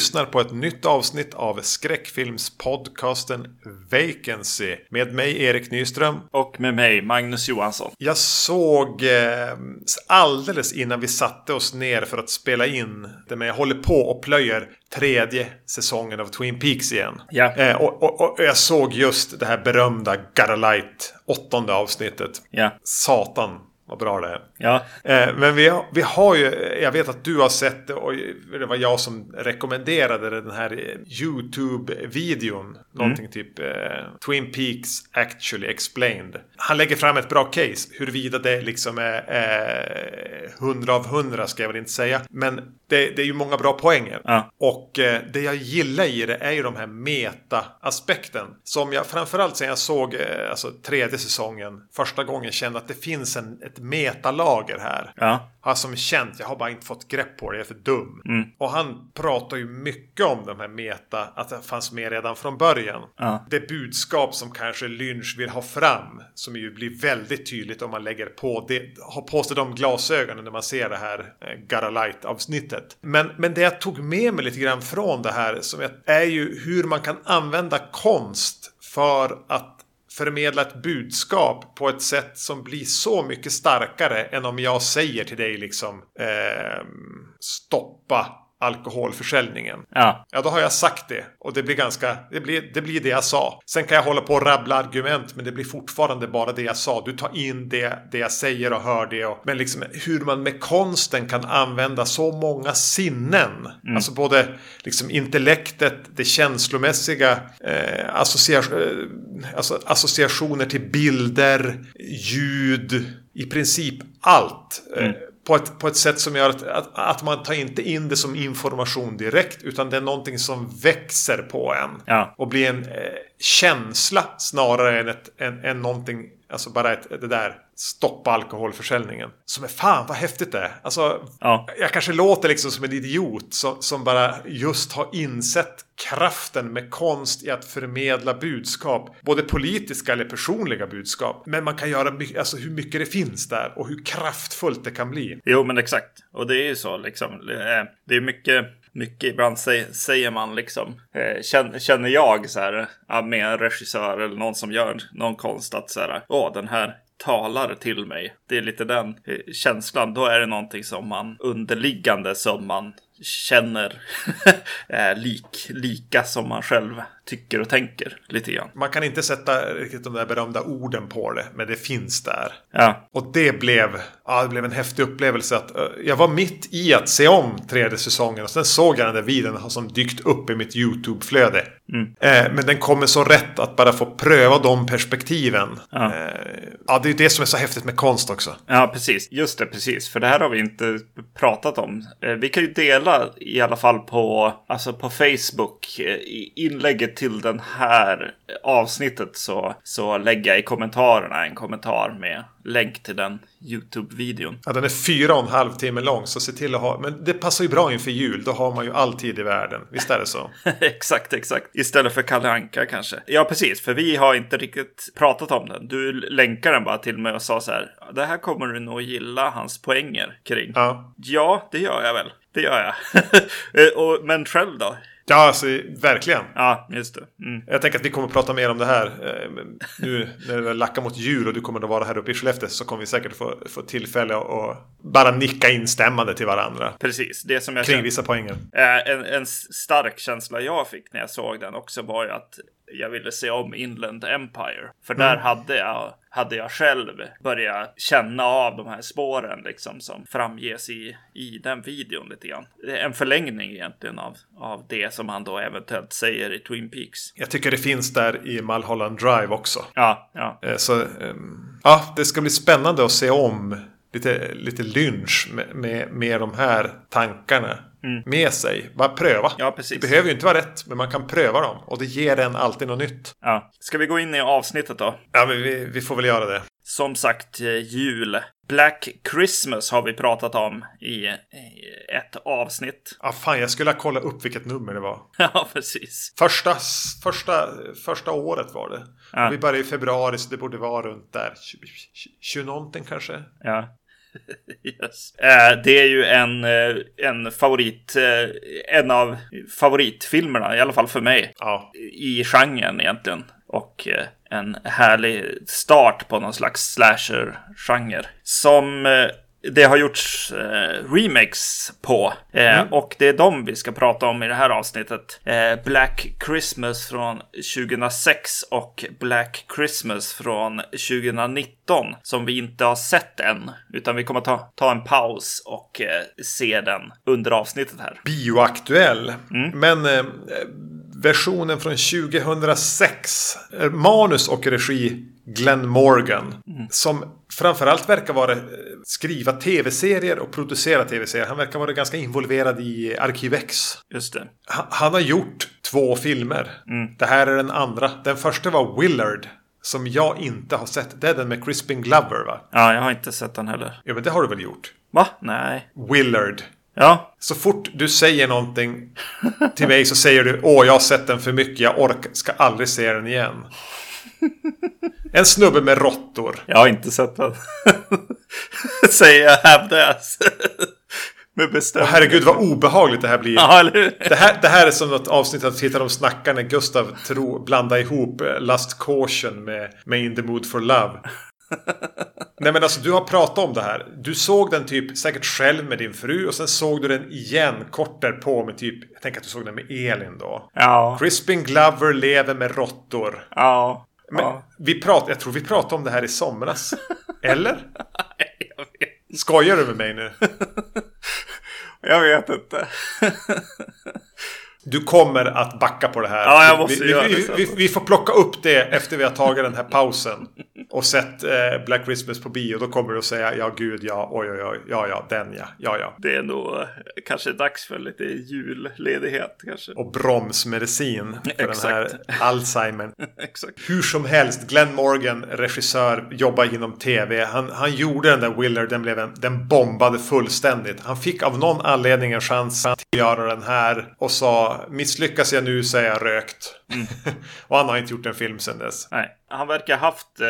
Lyssnar på ett nytt avsnitt av skräckfilmspodcasten Vacancy med mig Erik Nyström. Och med mig Magnus Johansson. Jag såg eh, alldeles innan vi satte oss ner för att spela in det med jag håller på och plöjer tredje säsongen av Twin Peaks igen. Ja. Eh, och, och, och jag såg just det här berömda Gotta Light åttonde avsnittet. Ja. Satan vad bra det är. Ja. Eh, men vi vi har ju, jag vet att du har sett det och det var jag som rekommenderade den här YouTube-videon. Någonting Mm. typ eh, Twin Peaks Actually Explained. Han lägger fram ett bra case. Huruvida det liksom är eh, 100 av 100 ska jag väl inte säga. Men det, det är ju många bra poänger. Ja. Och eh, det jag gillar i det är ju de här meta-aspekten. Som jag framförallt sen jag såg eh, alltså, tredje säsongen första gången kände att det finns en, ett metalager här. Ja. Har som känt, jag har bara inte fått grepp på det, jag är för dum. Och han pratar ju mycket om de här meta, att det fanns med redan från början. Ja. Det budskap som kanske Lynch vill ha fram, som ju blir väldigt tydligt om man lägger på det, har på sig de glasögonen när man ser det här eh, Gotta Light-avsnittet. Men, men det jag tog med mig lite grann från det här, som är ju hur man kan använda konst för att förmedla ett budskap på ett sätt som blir så mycket starkare än om jag säger till dig liksom eh, stoppa alkoholförsäljningen. Ja. Ja, då har jag sagt det. Och det blir ganska, det blir, det blir det jag sa. Sen kan jag hålla på och rabbla argument, men det blir fortfarande bara det jag sa. Du tar in det, det jag säger och hör det. Och, men liksom hur man med konsten kan använda så många sinnen. Alltså både liksom intellektet, det känslomässiga, eh, associa- eh, alltså associationer till bilder, ljud, i princip allt. Eh, på ett, på ett sätt som gör att, att, att man tar inte in det som information direkt utan det är någonting som växer på en. Ja. Och blir en eh, känsla snarare än, ett, än, än någonting, alltså bara ett, det där stoppa alkoholförsäljningen. Som är fan vad häftigt det är. Alltså, Ja. jag kanske låter liksom som en idiot som, som bara just har insett kraften med konst i att förmedla budskap. Både politiska eller personliga budskap. Men man kan göra mycket, alltså hur mycket det finns där och hur kraftfullt det kan bli. Jo, men exakt. Och det är ju så liksom. Det är, det är mycket, mycket ibland säger, man liksom. Eh, känner, jag så här med en regissör eller någon som gör någon konst att så här. Åh, den här talar till mig. Det är lite den eh, känslan. Då är det någonting som man underliggande som man känner eh, lik, lika som man själv tycker och tänker lite grann. Man kan inte sätta riktigt de där berömda orden på det, men det finns där. Ja, Och det blev, ja, det blev en häftig upplevelse. att Jag var mitt i att se om tredje säsongen och sen såg jag den där videon som dykt upp i mitt YouTube-flöde. Eh, men den kommer så rätt att bara få pröva de perspektiven. Ja. Eh, ja, det är det som är så häftigt med konst också. Ja, precis. Just det, precis. För det här har vi inte pratat om. Eh, Vi kan ju dela i alla fall på, alltså på Facebook eh, inlägget till den här avsnittet så, så jag i kommentarerna en kommentar med länk till den YouTube-videon. Ja, den är fyra och en halv timme lång, så se till att ha... Men det passar ju bra inför jul, då har man ju all tid i världen. Visst är det så? exakt, exakt. Istället för Kalle Anka kanske. Ja, precis. För vi har inte riktigt pratat om den. Du länkar den bara till mig och sa så här. Det här kommer du nog gilla hans poänger kring. Ja. Ja, det gör jag väl. Det gör jag. Och, men själv då? Ja, alltså verkligen. Ja, just det. Mm. Jag tänker att vi kommer att prata mer om det här. eh, Nu när det lackar mot jul och du kommer att vara här uppe i Skellefteå så kommer vi säkert få, få tillfälle att bara nicka instämmande till varandra. Precis, det som jag Kring kände. vissa poänger. Eh, en, en stark känsla jag fick när jag såg den också var ju att jag ville se om Inland Empire. För där hade jag, hade jag själv börjat känna av de här spåren liksom som framges i, i den videon lite grann. En förlängning egentligen av, av det som han då eventuellt säger i Twin Peaks. Jag tycker det finns där i Mulholland Drive också. Ja, ja. Eh, Så ehm, ja, det ska bli spännande att se om lite, lite lynch med, med, med de här tankarna med sig. Bara pröva. Mm. Ja, precis. Det behöver ju inte vara rätt, men man kan pröva dem. Och det ger en alltid något nytt. ja. Ska vi gå in i avsnittet då? Ja, men vi, vi får väl göra det. Som sagt, eh, jul. Black Christmas har vi pratat om i, ett avsnitt. Ja, fan, jag skulle ha kollat upp vilket nummer det var. Ja, precis. Första, första, första året var det. Ja. Vi började i februari så det borde vara runt där 20, 20 någonting kanske. Ja. Yes. Eh, det är ju en, eh, en favorit, eh, en av favoritfilmerna, i alla fall för mig, Ja. i genren egentligen. Och eh, en härlig start på någon slags slasher-genre. Som det har gjorts eh, remakes på. Eh, Och det är de vi ska prata om i det här avsnittet. Eh, Black Christmas från 2006 och Black Christmas från 2019. Som vi inte har sett än. Utan vi kommer ta, ta en paus och eh, se den under avsnittet här. Bioaktuell. Men eh, versionen från 2006. eh, Manus och regi Glenn Morgan. Som framförallt verkar vara eh, skriva tv-serier och producera tv-serier. Han verkar vara ganska involverad i Arkivex. Just det. Han, han har gjort två filmer. Det här är den andra. Den första var Willard. Som jag inte har sett. Det är den med Crispin Glover va? Ja, jag har inte sett den heller. Ja men det har du väl gjort? Va? Nej. Willard. Ja, Så fort du säger någonting till mig så säger du Åh, jag har sett den för mycket. Jag orkar, ska aldrig se den igen. En snubbe med råttor. jag har inte sett den. Säger jag hävdas. Med bestämdhet. herregud vad obehagligt det här blir. Ja? Det här, det här är som något avsnitt att Titta de snackar när Gustav tro, blandar ihop eh, Lust Caution med, med In the Mood for Love. Nej men alltså du har pratat om det här. Du såg den typ säkert själv med din fru och sen såg du den igen kort därpå med typ Jag tänker att du såg den med Elin då. Ja. Crispin Glover lever med råttor. Ja. Men ja. vi prat, jag tror vi pratade om det här i somras. Eller? Jag vet, Skojar du med mig nu? jag vet inte. Du kommer att backa på det här. Ja, jag måste vi, göra vi, det vi, vi, får plocka upp det efter vi har tagit den här pausen. Och sett eh, Black Christmas på bio. Då kommer du att säga ja gud ja, oj oj oj, ja ja, den ja, ja ja. Det är nog eh, kanske dags för lite julledighet kanske. Och bromsmedicin för Exakt. den här Alzheimer. Exakt. Hur som helst, Glenn Morgan, regissör, jobbar inom tv. Han, han gjorde den där Willard, den, blev en, den bombade fullständigt. Han fick av någon anledning en chans att göra den här och sa misslyckas jag nu så är jag rökt. och han har inte gjort en film sedan dess. Nej, han verkar ha haft eh,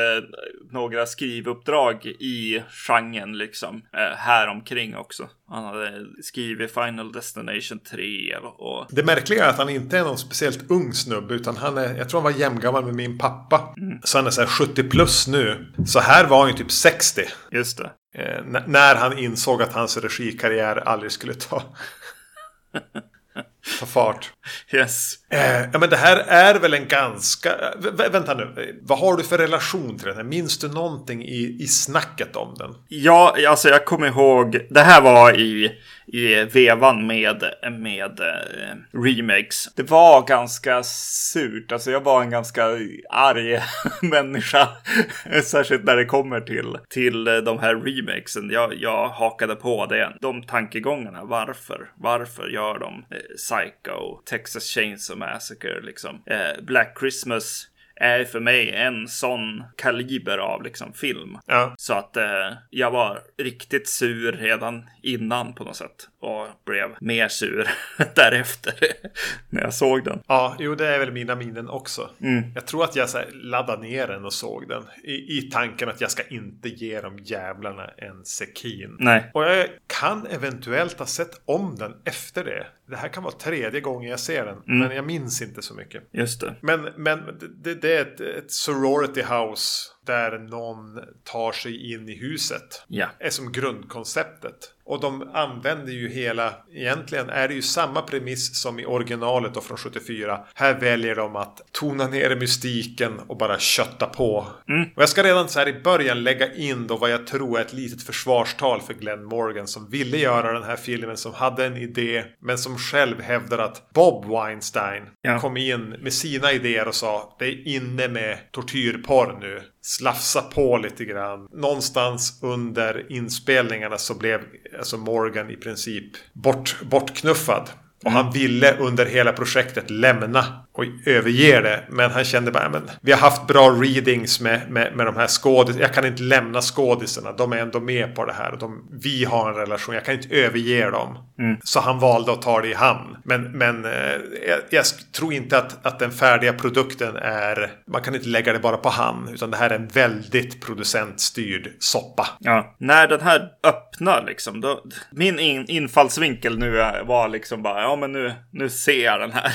några skrivuppdrag i genren liksom. Eh, här omkring också. Han hade skrivit Final Destination 3 och... Det märkliga är att han inte är någon speciellt ung snubbe utan han är, jag tror han var jämngammal med min pappa. Så han är så här 70 plus nu. Så här var han ju typ 60. Just det. Eh, när han insåg att hans regikarriär aldrig skulle ta, ta fart. Yes. Eh, ja men det här är väl en ganska... Vä vä- vänta nu. Vad har du för relation till den här? Minns du någonting i, i snacket om den? Ja, alltså jag kommer ihåg. Det här var i, i vevan med, med eh, remakes. Det var ganska surt. Alltså jag var en ganska arg människa. Särskilt när det kommer till, till eh, de här remakesen. Jag, jag hakade på det. De tankegångarna. Varför? Varför gör de eh, Psycho, Texas Chainsaw Massacre liksom? Eh, Black Christmas är för mig en sån kaliber av liksom film. Ja. Så att eh, jag var riktigt sur redan innan på något sätt. Och blev mer sur därefter när jag såg den. Ja, jo det är väl mina minnen också. Jag tror att jag så laddade ner den och såg den. I, I tanken att jag ska inte ge de jävlarna en sekin. Nej, Och jag kan eventuellt ha sett om den efter det. Det här kan vara tredje gången jag ser den. Men jag minns inte så mycket. just det. Men, men det, det är ett, ett sorority house där någon tar sig in i huset. Ja. är som grundkonceptet. Och de använder ju hela, egentligen är det ju samma premiss som i originalet då från 74. Här väljer de att tona ner mystiken och bara kötta på. Och jag ska redan så här i början lägga in då vad jag tror är ett litet försvarstal för Glenn Morgan som ville göra den här filmen, som hade en idé, men som själv hävdar att Bob Weinstein Ja. kom in med sina idéer och sa det är inne med tortyrporr nu. Slafsa på lite grann. Någonstans under inspelningarna så blev alltså Morgan i princip bort, bortknuffad. Och han ville under hela projektet lämna och överger det. Men han kände bara, men vi har haft bra readings med, med, med de här skådisarna. Jag kan inte lämna skådisarna. De är ändå med på det här. De, vi har en relation. Jag kan inte överge dem. Mm. Så han valde att ta det i hamn. Men, men eh, jag, jag, tror inte att, att den färdiga produkten är... Man kan inte lägga det bara på han. Utan det här är en väldigt producentstyrd soppa. Ja, när den här öppnar liksom. Då, min in, infallsvinkel nu var liksom bara, ja men nu, nu ser jag den här.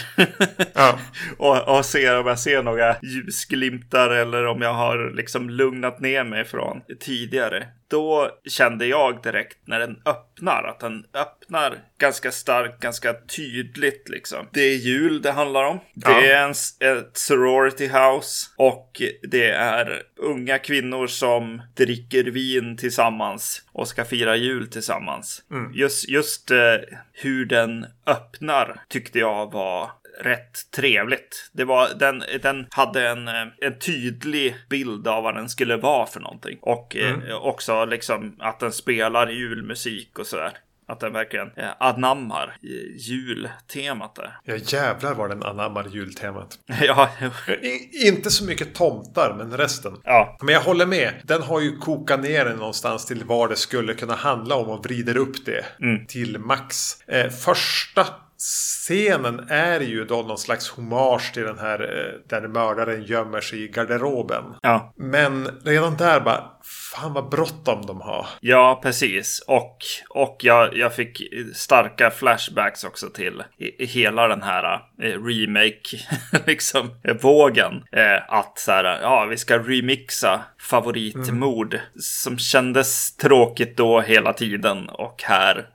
ja. och, och ser om jag ser några ljusglimtar eller om jag har liksom lugnat ner mig från tidigare då kände jag direkt när den öppnar att den öppnar ganska starkt, ganska tydligt liksom. Det är jul det handlar om. Ja. Det är en, ett sorority house och det är unga kvinnor som dricker vin tillsammans och ska fira jul tillsammans. Mm. Just, just eh, hur den öppnar tyckte jag var rätt trevligt. Det var, den, den hade en, eh, en tydlig bild av vad den skulle vara för någonting. Och eh, mm. eh, också liksom att den spelar julmusik och sådär. Att den verkligen eh, anammar jultemat där. Ja jävlar vad den anammar jultemat. ja. I, inte så mycket tomtar men resten. Ja. Men jag håller med. Den har ju kokat ner den någonstans till vad det skulle kunna handla om och vrider upp det mm. till max. Eh, första scenen är ju då någon slags hommage till den här eh, där mördaren gömmer sig i garderoben. Ja. Men redan där bara, fan vad bråttom de har. Ja, precis. Och, och jag, jag fick starka flashbacks också till hela den här eh, remake, liksom, vågen. Eh, att så här, ja, vi ska remixa favoritmord mm. som kändes tråkigt då hela tiden och här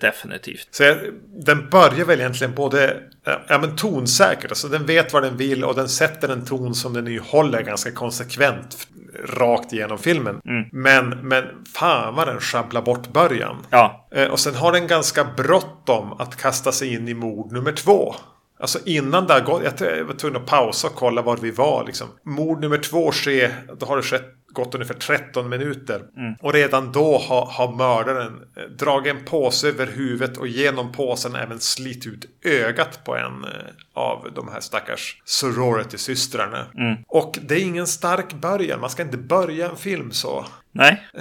definitivt. Så jag, den börjar väl egentligen både ja, men tonsäkert. Alltså den vet vad den vill och den sätter en ton som den ju håller ganska konsekvent rakt igenom filmen. Mm. Men, men fan vad den sjabblar bort början. Ja. Eh, och sen har den ganska bråttom att kasta sig in i mord nummer två. Alltså innan det har gått, jag var tvungen att pausa och kolla var vi var. Liksom. Mord nummer två sker, då har det skett gått ungefär 13 minuter. Mm. Och redan då har, har mördaren eh, dragit en påse över huvudet och genom påsen även slitit ut ögat på en eh, av de här stackars sorority-systrarna. Mm. Och det är ingen stark början. Man ska inte börja en film så. Nej.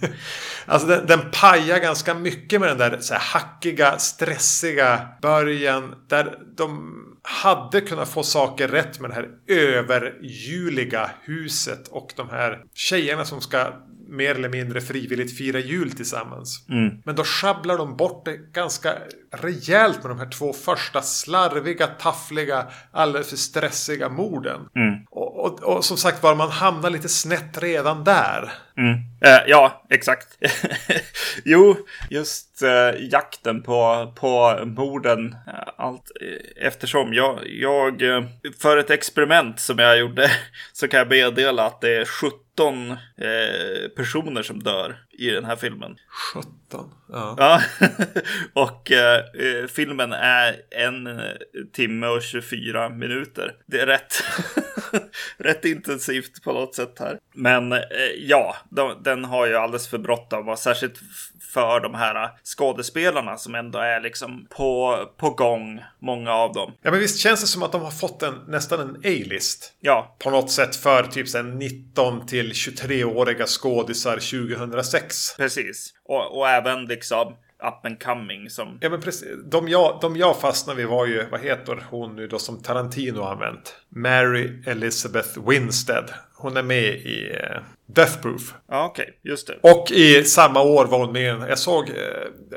alltså den, den pajar ganska mycket med den där så här, hackiga, stressiga början. Där de hade kunnat få saker rätt med det här överjuliga huset och de här tjejerna som ska mer eller mindre frivilligt fira jul tillsammans. Mm. Men då sjabblar de bort det ganska rejält med de här två första slarviga, taffliga, alldeles för stressiga morden. Mm. Och, och, och, som sagt var, man hamnar lite snett redan där. Mm. Eh, ja, exakt. jo, just eh, jakten på, på morden. Eh, allt eh, eftersom jag, jag, eh, för ett experiment som jag gjorde så kan jag meddela att det är 17 eh, personer som dör i den här filmen. 17? Ja. ja. och eh, filmen är en timme och 24 minuter. Det är rätt, rätt intensivt på något sätt här. Men eh, ja, de, den har ju alldeles för bråttom och särskilt för de här skådespelarna som ändå är liksom på, på gång, många av dem. Ja, men visst känns det som att de har fått en, nästan en A-list. Ja. På något sätt för typ 19 till 23-åriga skådisar 2006. Precis. Och, och även liksom up and coming som... Ja men precis. De jag, de jag fastnade vid var ju, vad heter hon nu då som Tarantino har använt? Mary Elizabeth Winstead. Hon är med i uh, Death Proof. Ja okej, okay. just det. Och i samma år var hon med Jag såg uh,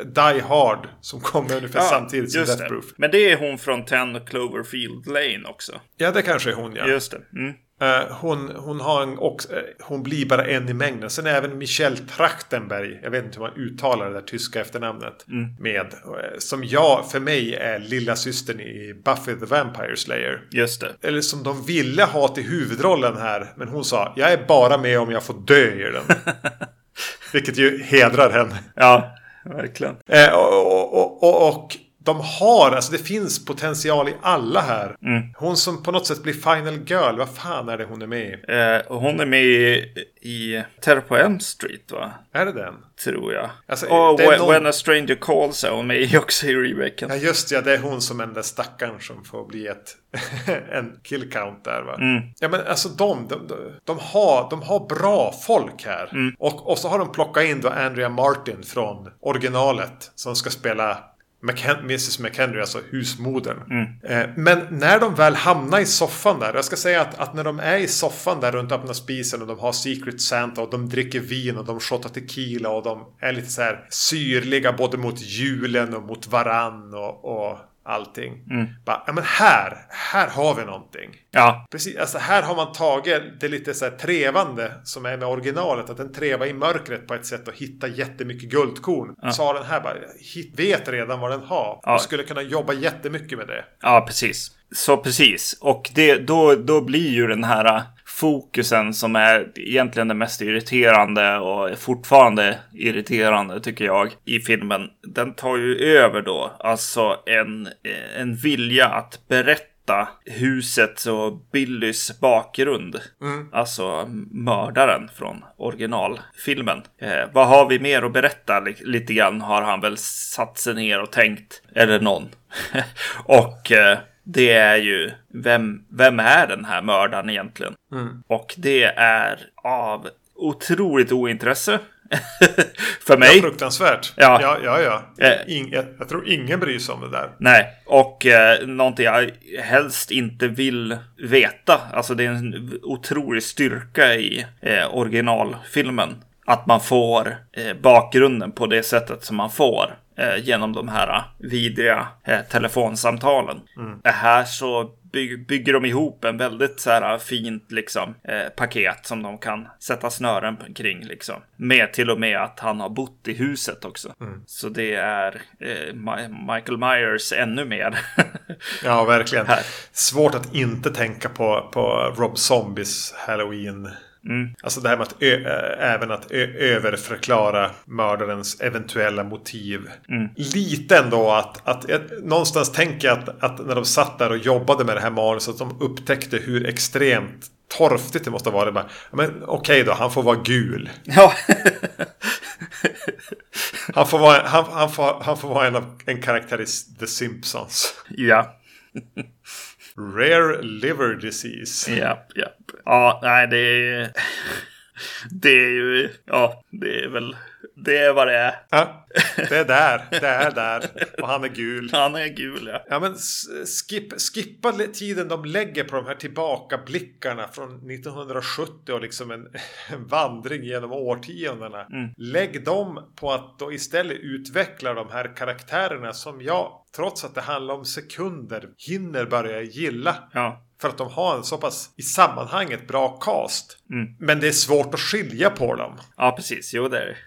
Die Hard som kom ungefär ja, samtidigt som Death det. Proof. Men det är hon från 10 Cloverfield Lane också. Ja det kanske är hon ja. Just det. Mm. Uh, hon, hon, har en, också, uh, hon blir bara en i mängden. Sen är även Michelle Trachtenberg, jag vet inte hur man uttalar det där tyska efternamnet, mm. med. Uh, som jag, för mig, är lilla systern i Buffy the Vampire Slayer. Just det. Eller som de ville ha till huvudrollen här. Men hon sa, jag är bara med om jag får dö i den. Vilket ju hedrar henne. Ja, verkligen. och, och, och, och de har, alltså det finns potential i alla här. Hon som på något sätt blir Final Girl, vad fan är det hon är med i? Eh, hon är med i, i Terror på Elm Street va? Är det den? Tror jag. Alltså, och when, någon- when a stranger calls är hon med i också i remaken. Ja just ja, det är hon som är den där stackaren som får bli ett, en kill count där va. Ja men alltså de, de, de, de, har, de har bra folk här. Och, och så har de plockat in då Andrea Martin från originalet som ska spela McHen- Mrs McHenry, alltså husmodern. Eh, men när de väl hamnar i soffan där. Jag ska säga att, att när de är i soffan där runt öppna spisen och de har Secret Santa och de dricker vin och de shottar tequila och de är lite så här syrliga både mot julen och mot varann och, och allting. Bara, ja men här, här har vi någonting. Ja, Precis, alltså här har man tagit det lite så här trevande som är med originalet. Att den trevar i mörkret på ett sätt och hittar jättemycket guldkorn. Så har den här bara, vet redan vad den har. Ja. Och skulle kunna jobba jättemycket med det. ja precis. Så precis. Och det, då, då blir ju den här fokusen som är egentligen det mest irriterande och är fortfarande irriterande tycker jag i filmen. Den tar ju över då alltså en, en vilja att berätta husets och Billys bakgrund. Alltså mördaren från originalfilmen. Eh, vad har vi mer att berätta? Li- lite grann har han väl satt sig ner och tänkt. Eller någon. och eh, det är ju vem, vem är den här mördaren egentligen? Och det är av otroligt ointresse. för mig. Fruktansvärt. Ja. ja, ja. ja. Eh. Ing, jag, jag tror ingen bryr sig om det där. Nej, och eh, någonting jag helst inte vill veta. Alltså det är en otrolig styrka i eh, originalfilmen. Att man får eh, bakgrunden på det sättet som man får eh, genom de här eh, vidriga telefonsamtalen. Det här så by- bygger de ihop en väldigt så här fint liksom eh, paket som de kan sätta snören kring liksom. Med till och med att han har bott i huset också. Så det är eh, Ma- Michael Myers ännu mer. Ja, verkligen. Här. Svårt att inte tänka på, på Rob Zombies Halloween. Mm. Alltså det här med att äh, även att överförklara mördarens eventuella motiv. Mm. Lite ändå att, att jag, någonstans tänker jag att, att när de satt där och jobbade med det här manuset att de upptäckte hur extremt torftigt det måste vara. Bara, ja, Men okej då, han får vara gul. ja. Han får vara, han, han får, han får vara en, av, en karaktär i The Simpsons. ja. Rare liver disease. Ja, ja. Ja, nej, det är... Det är ju... Ja, det är väl... Det är vad det är. Ja, det är där. Det är där. Och han är gul. Han är gul, ja. Ja men skip, skippa tiden de lägger på de här tillbakablickarna från 1970 och liksom en, en vandring genom årtiondena. Lägg dem på att då istället utveckla de här karaktärerna som jag, trots att det handlar om sekunder, hinner börja gilla. Ja. För att de har en så pass i sammanhanget bra cast. Men det är svårt att skilja på dem. Ja, precis. Jo, det är det.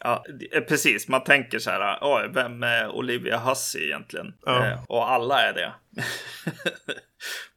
Ja, det- precis. Man tänker så här, oj, vem är Olivia Hussey egentligen? Ja. Eh, och alla är det.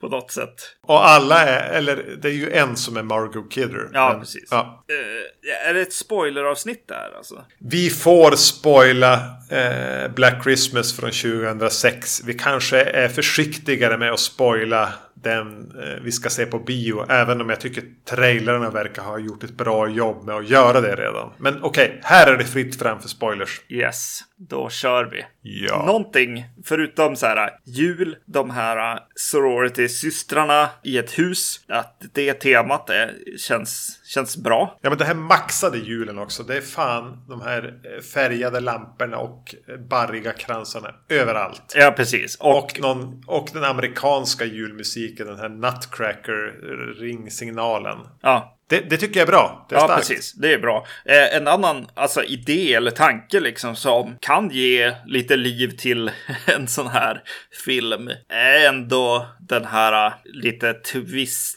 På något sätt. Och alla är, eller det är ju en som är Margot Kidder. Ja, Men- precis. Ja. Eh, är det ett spoileravsnitt där alltså? Vi får spoila eh, Black Christmas från 2006. Vi kanske är försiktigare med att spoila den eh, vi ska se på bio. Även om jag tycker trailrarna verkar ha gjort ett bra jobb med att göra det redan. Men okej, här är det fritt fram för spoilers. Yes, då kör vi. Ja. Någonting förutom så här jul, de här sorority-systrarna i ett hus. Att det temat är, känns, känns bra. Ja men det här maxade julen också. Det är fan de här eh, färgade lamporna och eh, barriga kransarna överallt. Ja, precis. Och, Och, någon, och den amerikanska julmusiken, den här Nutcracker-ringsignalen. ja, Det, det tycker jag är bra. Det är ja starkt. precis. Det är bra. Eh, en annan alltså, idé eller tanke liksom som kan ge lite liv till en sån här film är ändå den här eh, lite twistaktiga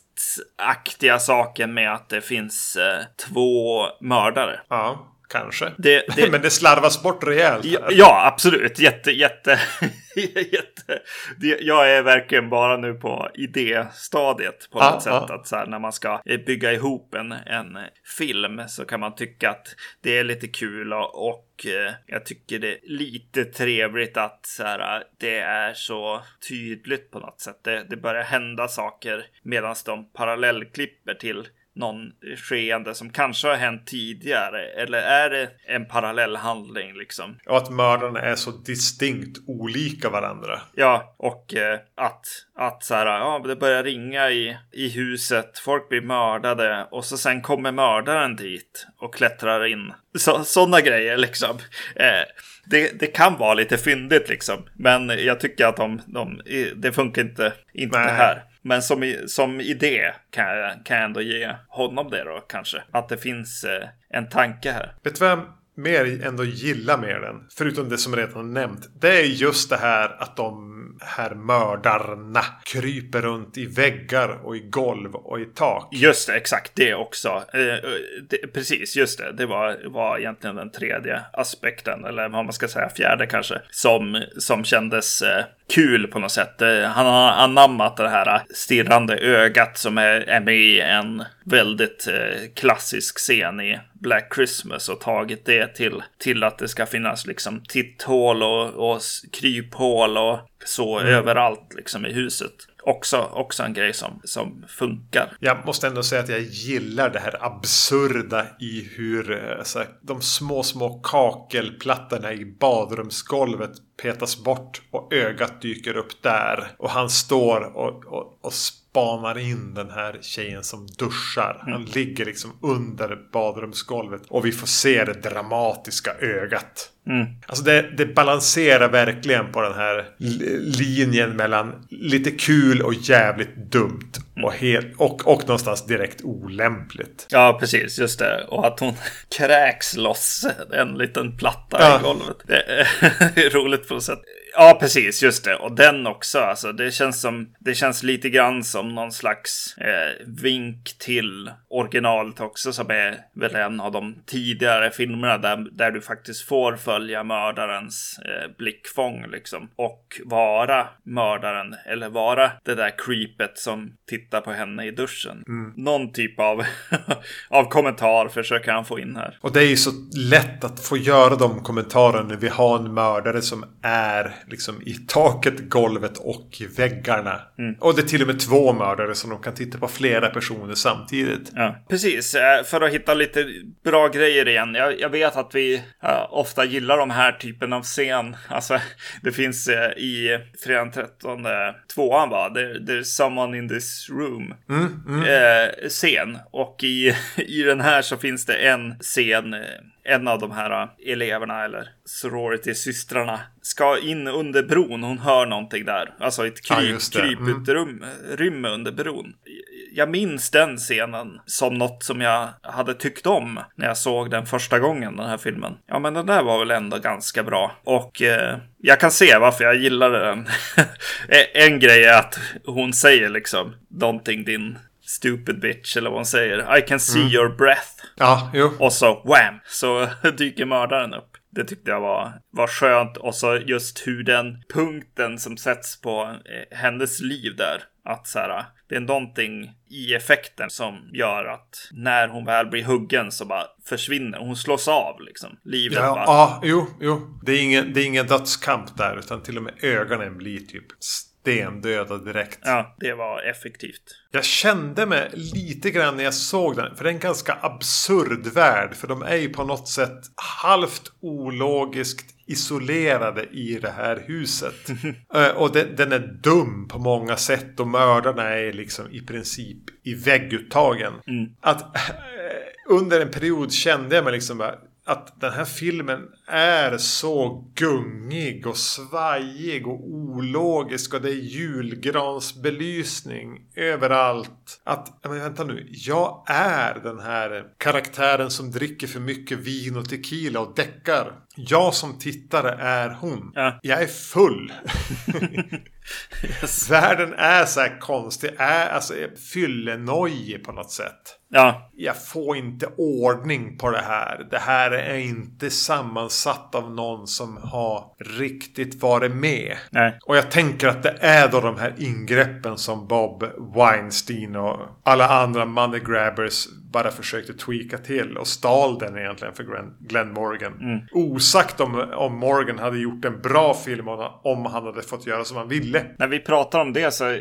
saken med att det finns eh, två mördare. Ja, kanske. Det- det- Men det slarvas bort rejält. Ja, ja, absolut. Jätte, jätte, jätte... det- Jag är verkligen bara nu på idéstadiet på Ja, något sätt. ja. Att så här, när man ska eh, bygga ihop en, en film så kan man tycka att det är lite kul och, och eh, jag tycker det är lite trevligt att så här, det är så tydligt på något sätt. Det, det börjar hända saker medan de parallellklipper till någon skeende som kanske har hänt tidigare. Eller är det en parallell handling liksom? Och att mördarna är så distinkt olika varandra. Ja, och eh, att, att så här, ja, det börjar ringa i, i huset, folk blir mördade och så sen kommer mördaren dit och klättrar in. Så, sådana grejer liksom. Eh, det, det kan vara lite fyndigt liksom, men jag tycker att de, de, det funkar inte, inte Nej. här. Men som, som idé kan jag, kan jag ändå ge honom det då kanske. Att det finns eh, en tanke här. Vet du vem mer ändå gillar med den? Förutom det som redan redan nämnt. Det är just det här att de här mördarna kryper runt i väggar och i golv och i tak. Just det, exakt det också. Eh, det, precis, just det. Det var, var egentligen den tredje aspekten, eller vad man ska säga, fjärde kanske, som, som kändes eh, kul på något sätt. Eh, han har anammat det här stirrande ögat som är, är med i en väldigt eh, klassisk scen i Black Christmas och tagit det till, till att det ska finnas liksom titthål och, och kryphål och så överallt liksom i huset. Också, också en grej som, som funkar. Jag måste ändå säga att jag gillar det här absurda i hur så här, de små, små kakelplattorna i badrumsgolvet petas bort och ögat dyker upp där. Och han står och, och, och spanar in den här tjejen som duschar. Han ligger liksom under badrumsgolvet och vi får se det dramatiska ögat. Alltså det, det balanserar verkligen på den här li- linjen mellan lite kul och jävligt dumt. Och, helt, och, och någonstans direkt olämpligt. Ja, precis, just det. Och att hon kräks loss en liten platta Ja. i golvet. Det är roligt på något sätt. Ja, precis, just det. Och den också, alltså. Det känns som, det känns lite grann som någon slags eh, vink till originalet också, som är väl en av de tidigare filmerna där, där du faktiskt får följa mördarens eh, blickfång liksom. Och vara mördaren, eller vara det där creepet som tittar på henne i duschen. Någon typ av, av kommentar försöker han få in här. Och det är ju så lätt att få göra de kommentarerna när vi har en mördare som är liksom i taket, golvet och i väggarna. Och det är till och med två mördare som de kan titta på flera personer samtidigt. Ja, precis. Eh, För att hitta lite bra grejer igen. Jag, jag vet att vi eh, ofta gillar de här typen av scen. Alltså, det finns eh, i fredag den 13 tvåan va? There, there's someone in this room. Eh, scen. Och i, i den här så finns det en scen. En av de här eh, eleverna eller sorority-systrarna ska in under bron. Hon hör någonting där. Alltså ett Ja, kryp, det. Mm. under bron. Jag minns den scenen som något som jag hade tyckt om när jag såg den första gången, den här filmen. Ja, men den där var väl ändå ganska bra. Och eh, jag kan se varför jag gillade den. en grej är att hon säger liksom någonting din stupid bitch eller vad hon säger. I can see Mm. your breath. Ja, jo. Och så wham! Så dyker mördaren upp. Det tyckte jag var, var skönt. Och så just hur den punkten som sätts på eh, hennes liv där. Att så här, det är någonting i effekten som gör att när hon väl blir huggen så bara försvinner. Hon slås av liksom. Livet Ja, bara. ja, jo, jo. Det är, ingen, det är ingen dödskamp där. Utan till och med ögonen blir typ stendöda direkt. Ja, det var effektivt. Jag kände mig lite grann när jag såg den. För det är en ganska absurd värld. För de är ju på något sätt halvt ologiskt isolerade i det här huset. Eh, och den, den är dum på många sätt. Och mördarna är liksom i princip i vägguttagen. Att eh, under en period kände jag mig liksom bara, att den här filmen är så gungig och svajig och ologisk och det är julgransbelysning överallt. Att, men vänta nu, jag är den här karaktären som dricker för mycket vin och tequila och däckar. Jag som tittare är hon. Ja. Jag är full. Yes. Världen är så här konstig, är alltså fyllenojig på något sätt. Ja. Jag får inte ordning på det här. Det här är inte sammansatt av någon som har riktigt varit med. Nej. Och jag tänker att det är då de här ingreppen som Bob Weinstein och alla andra money grabbers bara försökte tweaka till och stal den egentligen för Glenn, Glenn Morgan. Mm. Osagt om, om Morgan hade gjort en bra film om han hade fått göra som han ville. När vi pratar om det så eh,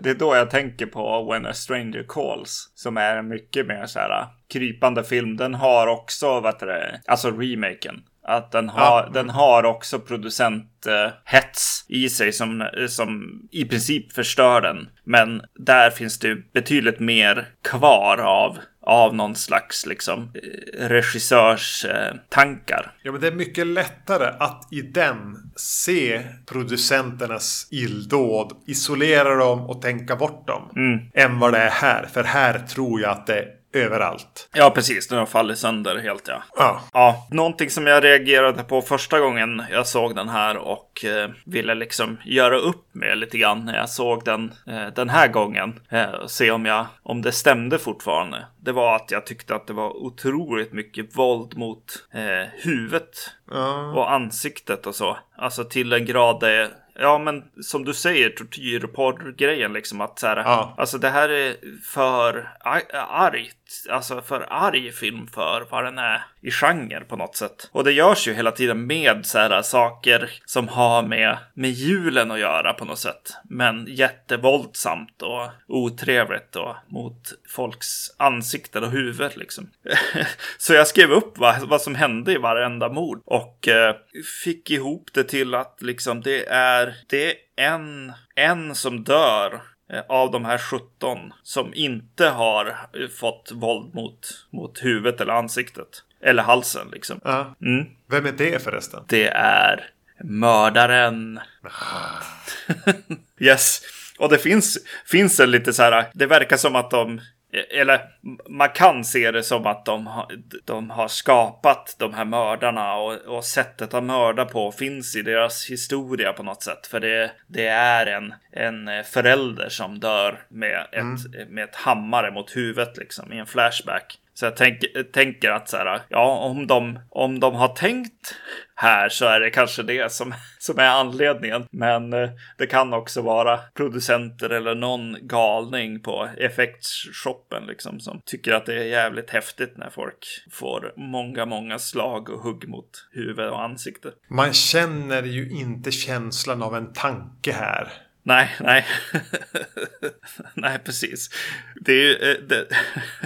det är då jag tänker på When a Stranger Calls. Som är mycket mer så här krypande film. Den har också, vad heter det, alltså remaken. Att den har, Ja. den har också producenthets i sig som, som i princip förstör den. Men där finns det betydligt mer kvar av, av någon slags liksom eh, regissörs eh, tankar. Ja, men det är mycket lättare att i den se producenternas illdåd, isolera dem och tänka bort dem. Än vad det är här. För här tror jag att det överallt. Ja, precis. Den har fallit sönder helt, ja. Ja. Ja, någonting som jag reagerade på första gången jag såg den här och eh, ville liksom göra upp med lite grann när jag såg den eh, den här gången. Eh, se om, jag, om det stämde fortfarande. Det var att jag tyckte att det var otroligt mycket våld mot eh, huvudet Ja. och ansiktet och så. Alltså till en grad det Ja, men som du säger, tortyrporr-grejen liksom att så här, Ja. alltså det här är för ar- argt, alltså för arg film för vad den är i genre på något sätt. Och det görs ju hela tiden med så här saker som har med, med julen att göra på något sätt. Men jättevåldsamt och otrevligt och mot folks ansikten och huvud liksom. så jag skrev upp vad, vad som hände i varenda mord och eh, fick ihop det till att liksom det är, det är en, en som dör eh, av de här 17 som inte har eh, fått våld mot, mot huvudet eller ansiktet. Eller halsen liksom. ja. Mm. Vem är det förresten? Det är mördaren. yes. Och det finns, finns en lite så här, det verkar som att de, eller man kan se det som att de, har- de har skapat de här mördarna och, och sättet att mörda på finns i deras historia på något sätt. För det, det är en, en förälder som dör med ett, med ett hammare mot huvudet liksom i en flashback. Så jag tänk, tänker att så här, ja, om de, om de har tänkt här så är det kanske det som, som är anledningen. Men eh, det kan också vara producenter eller någon galning på effektshoppen liksom som tycker att det är jävligt häftigt när folk får många, många slag och hugg mot huvud och ansikte. Man känner ju inte känslan av en tanke här. Nej, nej. nej, precis. Det är ju, eh, det,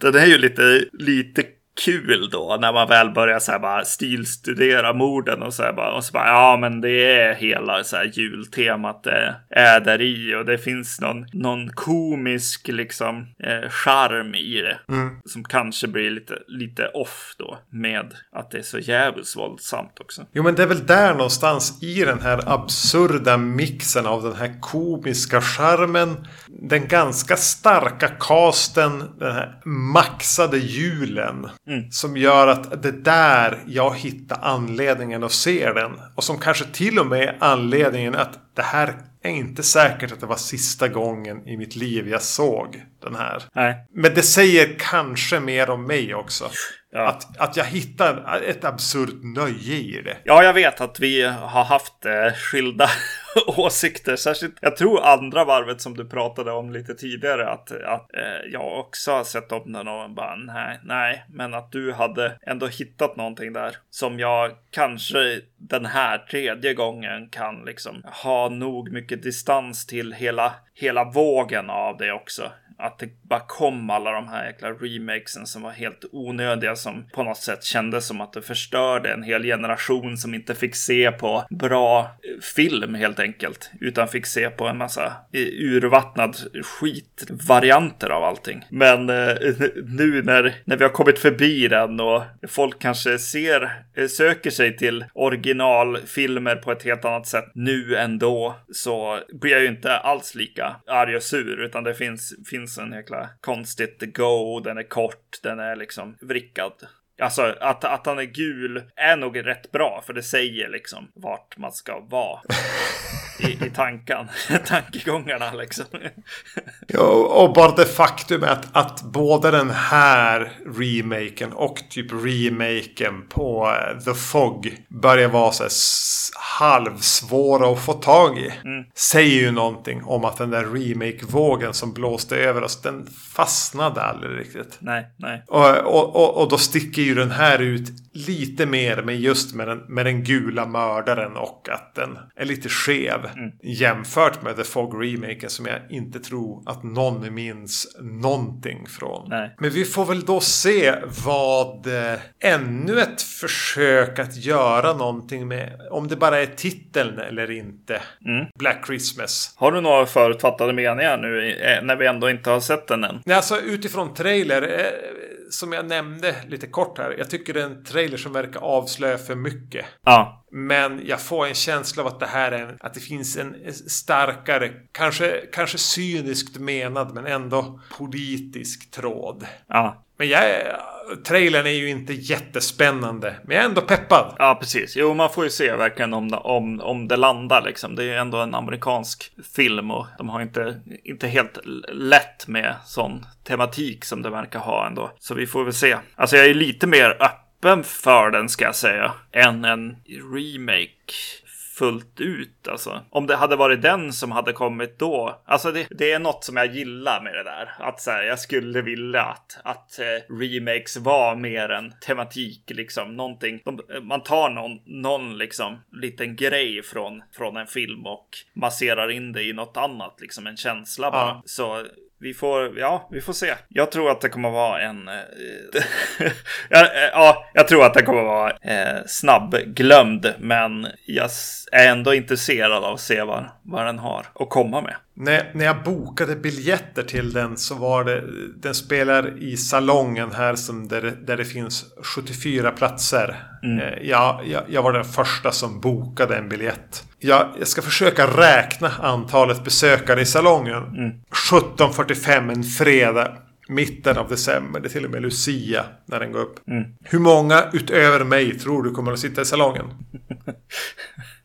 den är ju lite, lite kul då när man väl börjar så här bara stilstudera morden och så här bara, och så bara ja men det är hela så här jultemat det är där i och det finns någon, någon komisk liksom eh, charm i det som kanske blir lite, lite off då med att det är så jävligt våldsamt också. Jo men det är väl där någonstans i den här absurda mixen av den här komiska charmen. Den ganska starka casten. Den här maxade julen. Som gör att det där jag hittar anledningen att se den. Och som kanske till och med är anledningen att det här är inte säkert att det var sista gången i mitt liv jag såg den här. Nej, Men det säger kanske mer om mig också. Ja. Att, att jag hittar ett absurt nöje i det. Ja, jag vet att vi har haft eh, skilda åsikter. Särskilt, jag tror andra varvet som du pratade om lite tidigare. Att, att eh, jag också har sett om den och bara nej, nej. Men att du hade ändå hittat någonting där. Som jag kanske den här tredje gången kan liksom ha nog mycket distans till hela, hela vågen av det också. Att det bara kom alla de här jäkla remakesen som var helt onödiga som på något sätt kändes som att det förstörde en hel generation som inte fick se på bra eh, film helt enkelt. Utan fick se på en massa eh, urvattnad skitvarianter av allting. Men eh, nu när, när vi har kommit förbi den och folk kanske ser, eh, söker sig till originalfilmer på ett helt annat sätt nu ändå så blir jag ju inte alls lika arg och sur utan det finns, finns en jäkla konstigt go, den är kort, den är liksom vrickad. Alltså att, att han är gul är nog rätt bra för det säger liksom vart man ska vara. I, i tanken, tankegångarna liksom. ja, och bara det faktum att, att både den här remaken och typ remaken på uh, The Fog börjar vara så halvsvåra att få tag i. Mm. Säger ju någonting om att den där remake-vågen som blåste över oss, den fastnade aldrig riktigt. Nej, nej. Och, och, och, och då sticker ju den här ut lite mer med just med den, med den gula mördaren och att den är lite skev mm. jämfört med The Fog remaken som jag inte tror att någon minns någonting från. Nej. Men vi får väl då se vad eh, ännu ett försök att göra någonting med om det bara är titeln eller inte. Mm. Black Christmas. Har du några förutfattade meningar nu eh, när vi ändå inte har sett den än? Nej, alltså utifrån trailer eh, som jag nämnde lite kort här. Jag tycker det är en trailer som verkar avslöja för mycket. Ja. Men jag får en känsla av att det här är att det finns en starkare, kanske, kanske cyniskt menad men ändå politisk tråd. Ja. Men jag är, trailern är ju inte jättespännande. Men jag är ändå peppad. Ja, precis. Jo, man får ju se verkligen om, om, om det landar liksom. Det är ju ändå en amerikansk film och de har inte, inte helt lätt med sån tematik som det verkar ha ändå. Så vi får väl se. Alltså jag är lite mer öppen för den ska jag säga. Än en remake fullt ut. Alltså. Om det hade varit den som hade kommit då. Alltså det, det är något som jag gillar med det där. Att så här, jag skulle vilja att, att eh, remakes var mer en tematik liksom. Någonting. De, man tar någon, någon liksom liten grej från, från en film och masserar in det i något annat. Liksom en känsla bara. Ja. Så vi får, ja, vi får se. Jag tror att det kommer vara en... Eh, ja, eh, ja, jag tror att det kommer vara eh, snabbglömd, men jag är ändå intresserad av att se vad, vad den har att komma med. När, när jag bokade biljetter till den så var det Den spelar i salongen här som där, där det finns 74 platser. Mm. Eh, jag, jag, jag, var den första som bokade en biljett. Jag, jag ska försöka räkna antalet besökare i salongen. Mm. 17.45 en fredag. Mitten av december. Det är till och med Lucia när den går upp. Mm. Hur många utöver mig tror du kommer att sitta i salongen?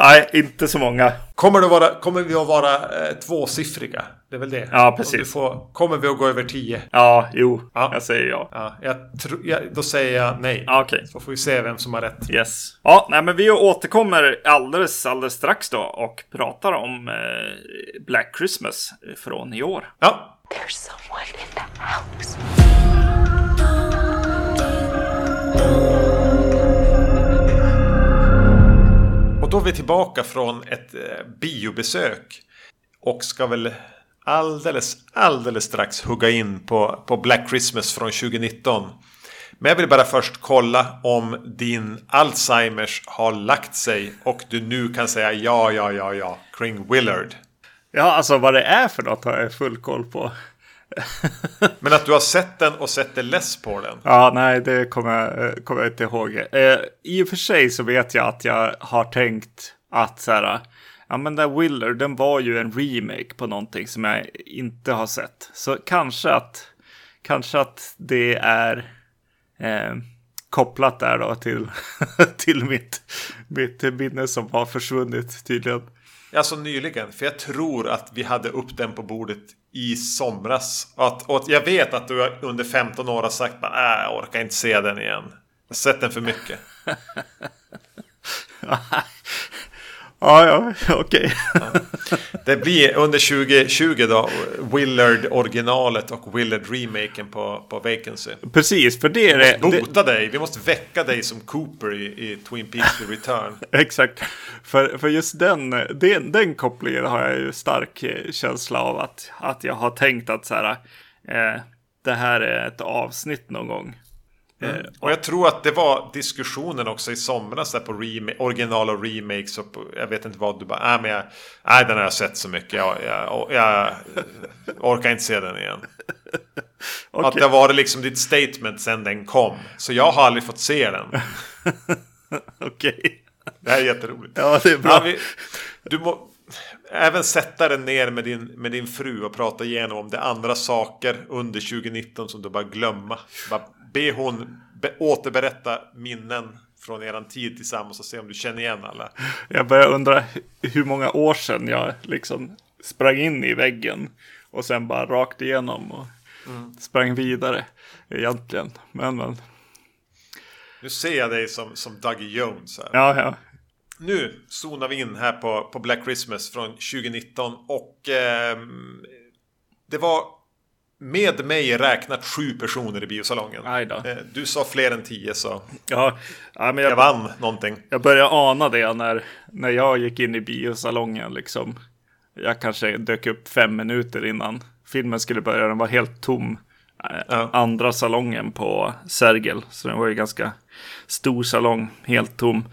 Nej, inte så många. Kommer, det vara, kommer vi att vara eh, tvåsiffriga? Det är väl det? Ja, precis. Får, kommer vi att gå över tio? Ja, jo. Ja. Jag säger ja. ja jag tro, ja då säger jag nej. Ja, okay. Så får vi se vem som har rätt. Yes. Ja, nej, men vi återkommer alldeles, alldeles strax då och pratar om eh, Black Christmas från i år. Ja. There's someone in the house. Och då är vi tillbaka från ett eh, biobesök. Och ska väl alldeles, alldeles strax hugga in på, på Black Christmas från 2019. Men jag vill bara först kolla om din Alzheimers har lagt sig och du nu kan säga ja, ja, ja, ja kring Willard. Ja, alltså vad det är för något har jag full koll på. Men att du har sett den och sett det less på den? Ja, nej, det kommer eh, kommer jag inte ihåg. Eh, I och för sig så vet jag att jag har tänkt att så här, ja men den Willer, den var ju en remake på någonting som jag inte har sett. Så kanske att, kanske att det är eh, kopplat där då till, till mitt, mitt minne som har försvunnit tydligen. Alltså nyligen, för jag tror att vi hade upp den på bordet i somras. Att, och jag vet att du under 15 år har sagt att äh, jag orkar inte se den igen. Jag har sett den för mycket. Ja, ja, okej. Okay. Det blir under 2020 då Willard originalet och Willard remaken på, på Vacancy. Precis, för det är det. Vi måste bota det, dig. Vi måste väcka dig som Cooper i, i Twin Peaks The Return. Exakt. För, för just den, den, den kopplingen har jag ju stark eh, känsla av att, att jag har tänkt att så här. Eh, det här är ett avsnitt någon gång. Mm. Och jag tror att det var diskussionen också i somras där på original och remakes och på, jag vet inte vad du bara, nej men jag, nej den har jag sett så mycket, jag, jag, jag orkar inte se den igen. okay. Att det var liksom ditt statement sen den kom. Så jag har aldrig fått se den. Okej. Okay. Det här är jätteroligt. Ja, det är bra. Ja, vi, du må, även sätta dig ner med din, med din fru och prata igenom om det andra saker under 2019 som du bara glömma. Bara be hon be- återberätta minnen från eran tid tillsammans och se om du känner igen alla. Jag börjar undra hur många år sedan jag liksom sprang in i väggen och sen bara rakt igenom och sprang vidare egentligen. Men, men Nu ser jag dig som, som Dougie Jones här. ja, ja. Nu zonar vi in här på, på Black Christmas från 2019 och ehm, det var med mig räknat sju personer i biosalongen. Eh, Du sa fler än tio så Ja, ja men jag jag, vann någonting. jag började ana det när, när jag gick in i biosalongen liksom. Jag kanske dök upp fem minuter innan filmen skulle börja. Den var helt tom. Eh, Ja. Andra salongen på Sergel. Så den var ju ganska stor salong, helt tom.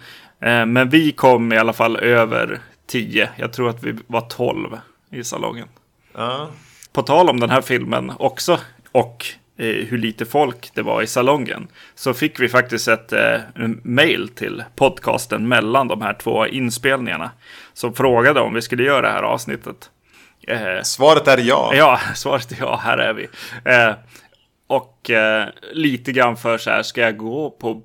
Eh, Men vi kom i alla fall över tio. Jag tror att vi var tolv i salongen. Ja. På tal om den här filmen också och eh, hur lite folk det var i salongen så fick vi faktiskt ett eh, mail till podcasten mellan de här två inspelningarna som frågade om vi skulle göra det här avsnittet. Eh, Svaret är ja. ja, svaret är ja, här är vi. Eh, och eh, lite grann för så här, ska jag gå på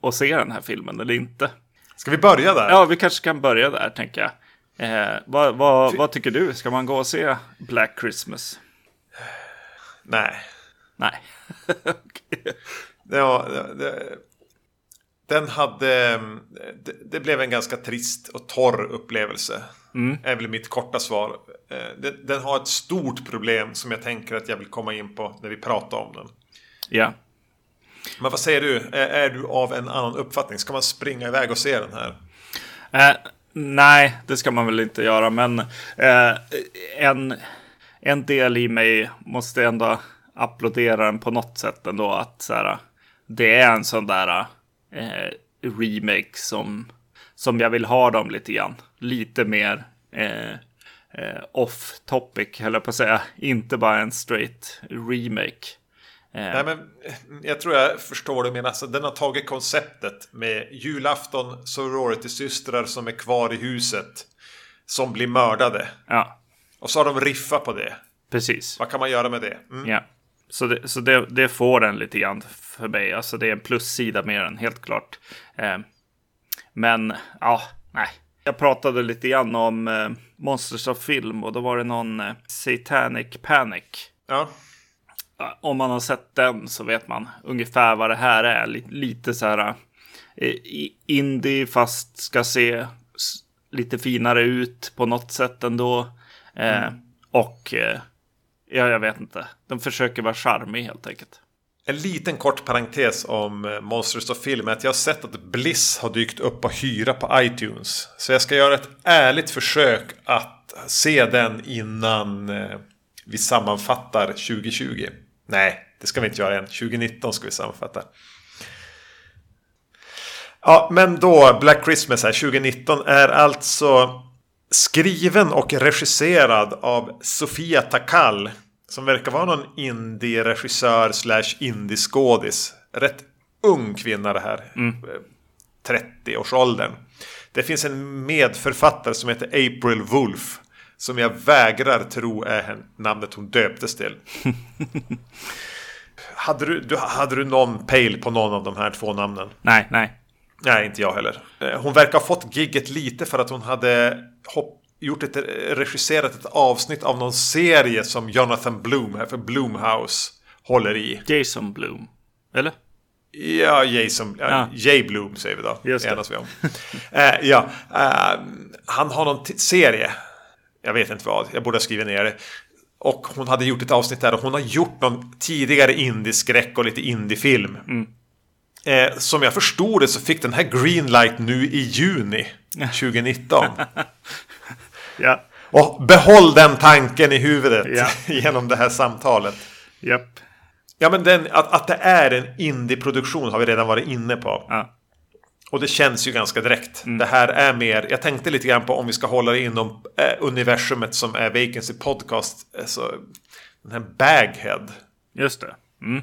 och se den här filmen eller inte? Ska vi börja där? Ja, vi kanske kan börja där, tänker jag. Eh, vad, vad, vad tycker du? Ska man gå och se Black Christmas? Nej. Nej. Okej. Ja, det, den hade... Det, det blev en ganska trist och torr upplevelse. Mm. Är väl mitt korta svar. Eh, det- Den har ett stort problem som jag tänker att jag vill komma in på när vi pratar om den. Ja. Men vad säger du? Är, är du av en annan uppfattning? Ska man springa iväg och se den här? Eh, nej, det ska man väl inte göra, men eh, en, en del i mig måste ändå applådera den på något sätt ändå. Att så här, det är en sån där eh, remake som, som jag vill ha dem lite grann. Lite mer eh, eh off topic, höll jag på att säga. Inte bara en straight remake. Eh, Nej, men eh, jag tror jag förstår vad du menar. Alltså, den har tagit konceptet med julafton, sorority-systrar som är kvar i huset. Som blir mördade. ja, Och så har de riffat på det. precis. Vad kan man göra med det? Mm. Ja, så, det, så det, det får den lite grann för mig. Alltså det är en plussida med den, helt klart. Eh, men, ja, nej. Jag pratade lite grann om eh, Monsters of Film och då var det någon eh, Satanic Panic. Ja. Om man har sett den så vet man ungefär vad det här är. Lite, lite så här eh, indie fast ska se lite finare ut på något sätt ändå. Eh, Och eh, ja, jag vet inte. De försöker vara charmig helt enkelt. En liten kort parentes om eh, Monsters of Film är att jag har sett att Bliss har dykt upp och hyra på iTunes. Så jag ska göra ett ärligt försök att se den innan vi sammanfattar 2020. Nej, det ska vi inte göra än. 2019 ska vi sammanfatta. Ja, men då Black Christmas här 2019 är alltså skriven och regisserad av Sofia Takal. Som verkar vara någon indie-regissör slash indie-skådis. Rätt ung kvinna det här. Eh, 30-årsåldern. Det finns en medförfattare som heter April Wolf. Som jag vägrar tro är namnet hon döptes till. hade, du, du, hade du någon pejl på någon av de här två namnen? Nej, nej. Nej, inte jag heller. Eh, Hon verkar ha fått gigget lite för att hon hade hopp, gjort ett, regisserat ett avsnitt av någon serie som Jonathan Bloom här för Bloomhouse håller i. Jason Bloom. Eller? Ja, Jason, ja. Ja. Jay Bloom säger vi då. Just det. Vi om. eh, ja, eh, han har någon serie. Jag vet inte vad, jag borde ha skrivit ner det. Och hon hade gjort ett avsnitt där och hon har gjort någon tidigare indieskräck och lite indiefilm. Eh, som jag förstod det så fick den här Greenlight nu i juni 2019. Ja. och behåll den tanken i huvudet Ja. genom det här samtalet. Japp. Ja men den, att, att det är en indieproduktion har vi redan varit inne på. Ja. Och det känns ju ganska direkt. Det här är mer, jag tänkte lite grann på om vi ska hålla det inom eh, universumet som är Vacancy Podcast. Alltså, den här Baghead. Just det. Mm.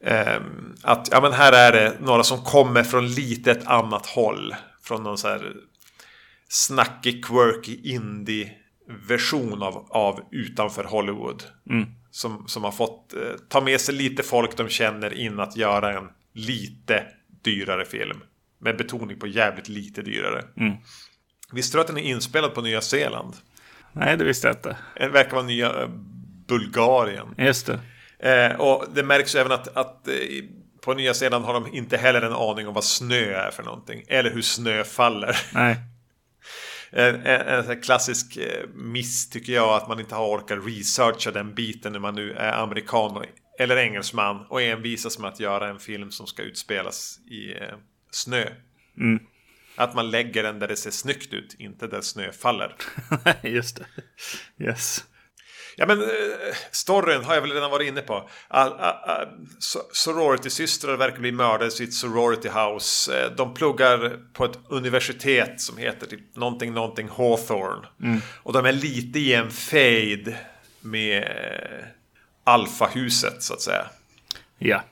Ehm, att ja men här är det några som kommer från lite ett annat håll. Från någon så här snackig, quirky indie-version av, av utanför Hollywood. Som, som har fått eh, ta med sig lite folk de känner in att göra en lite dyrare film. Med betoning på jävligt lite dyrare. Visste du att den är inspelad på Nya Zeeland? Nej, det visste jag inte. Det verkar vara nya eh, Bulgarien. Just det. Eh, och det märks även att, att eh, på Nya Zeeland har de inte heller en aning om vad snö är för någonting. Eller hur snö faller. Nej. En, en, en klassisk eh, miss tycker jag att man inte har orkat researcha den biten när man nu är amerikan eller engelsman och envisas med att göra en film som ska utspelas i snö. Att man lägger den där det ser snyggt ut, inte där snö faller. Just det. Yes. Ja men eh, storyn har jag väl redan varit inne på. All, all, all, so- sorority-systrar verkar bli mördade i sitt sorority house. Eh, De pluggar på ett universitet som heter typ någonting, någonting Hawthorne. Och de är lite i en fade med eh, alfahuset så att säga. Ja.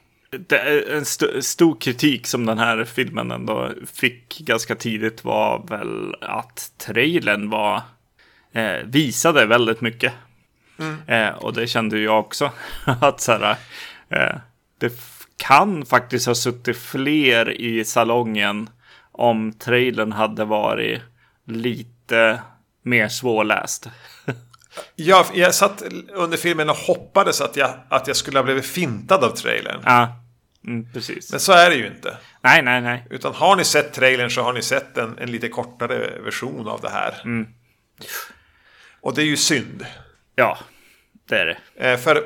En st- stor kritik som den här filmen ändå fick ganska tidigt var väl att trailern var eh, visade väldigt mycket. Eh, och det kände jag också. att så här, eh, det kan faktiskt ha suttit fler i salongen om trailern hade varit lite mer svårläst. Jag, jag satt under filmen och hoppades att jag, att jag skulle ha blivit fintad av trailern. Ja, mm, precis. Men så är det ju inte. Nej, nej, nej. Utan har ni sett trailern så har ni sett en, en lite kortare version av det här. Och det är ju synd. Ja, det är det. Eh, för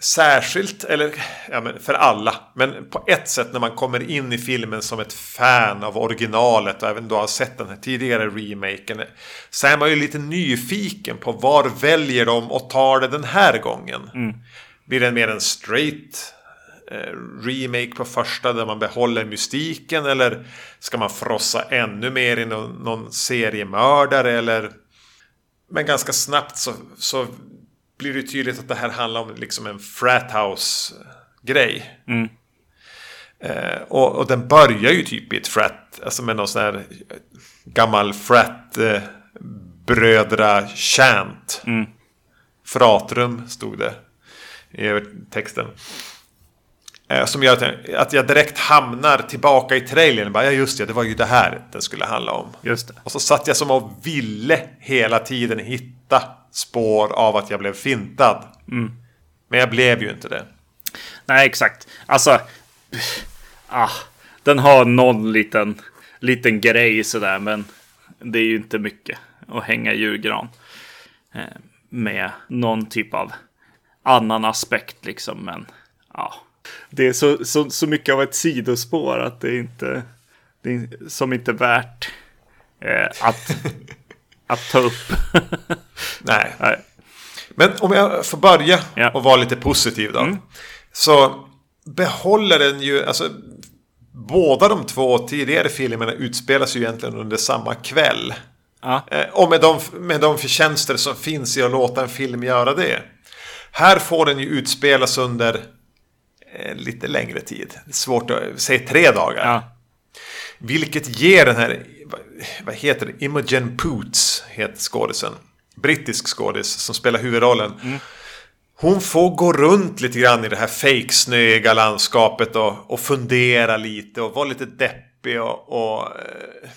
särskilt, eller ja, men för alla. Men på ett sätt när man kommer in i filmen som ett fan av originalet och även då har sett den här tidigare remaken. Så är man ju lite nyfiken på var väljer de och tar det den här gången. Blir det mer en straight remake på första där man behåller mystiken eller ska man frossa ännu mer i någon, någon seriemördare eller men ganska snabbt så, så blir det tydligt att det här handlar om liksom en frat house grej. Eh, och, och den börjar ju typ i ett frat, alltså med någon sån här gammal frat eh, brödra chant. Fratrum stod det i texten. Eh, som gör att jag, att jag direkt hamnar tillbaka i trailern. Bara, ja just det, det var ju det här den skulle handla om. Just det. Och så satt jag som och ville hela tiden hitta spår av att jag blev fintad. Men jag blev ju inte det. Nej, exakt. Alltså, ah, den har någon liten, liten grej sådär, men det är ju inte mycket att hänga julgran. Eh, med någon typ av annan aspekt liksom, men ja. Det är så, så, så mycket av ett sidospår att det är inte, det är som inte är värt eh, att, att ta upp. Nej. Nej. Men om jag får börja Ja. och vara lite positiv då. Så behåller den ju, alltså båda de två tidigare filmerna utspelas ju egentligen under samma kväll. Ja. Eh, och med de, med de förtjänster som finns i att låta en film göra det. Här får den ju utspelas under lite längre tid. Svårt att säga tre dagar. Ja. Vilket ger den här, vad- heter det, Imogen Poots heter skådisen. Brittisk skådis som spelar huvudrollen. Hon får gå runt lite grann i det här fejksnöiga landskapet och, och fundera lite och vara lite deppig och, och eh,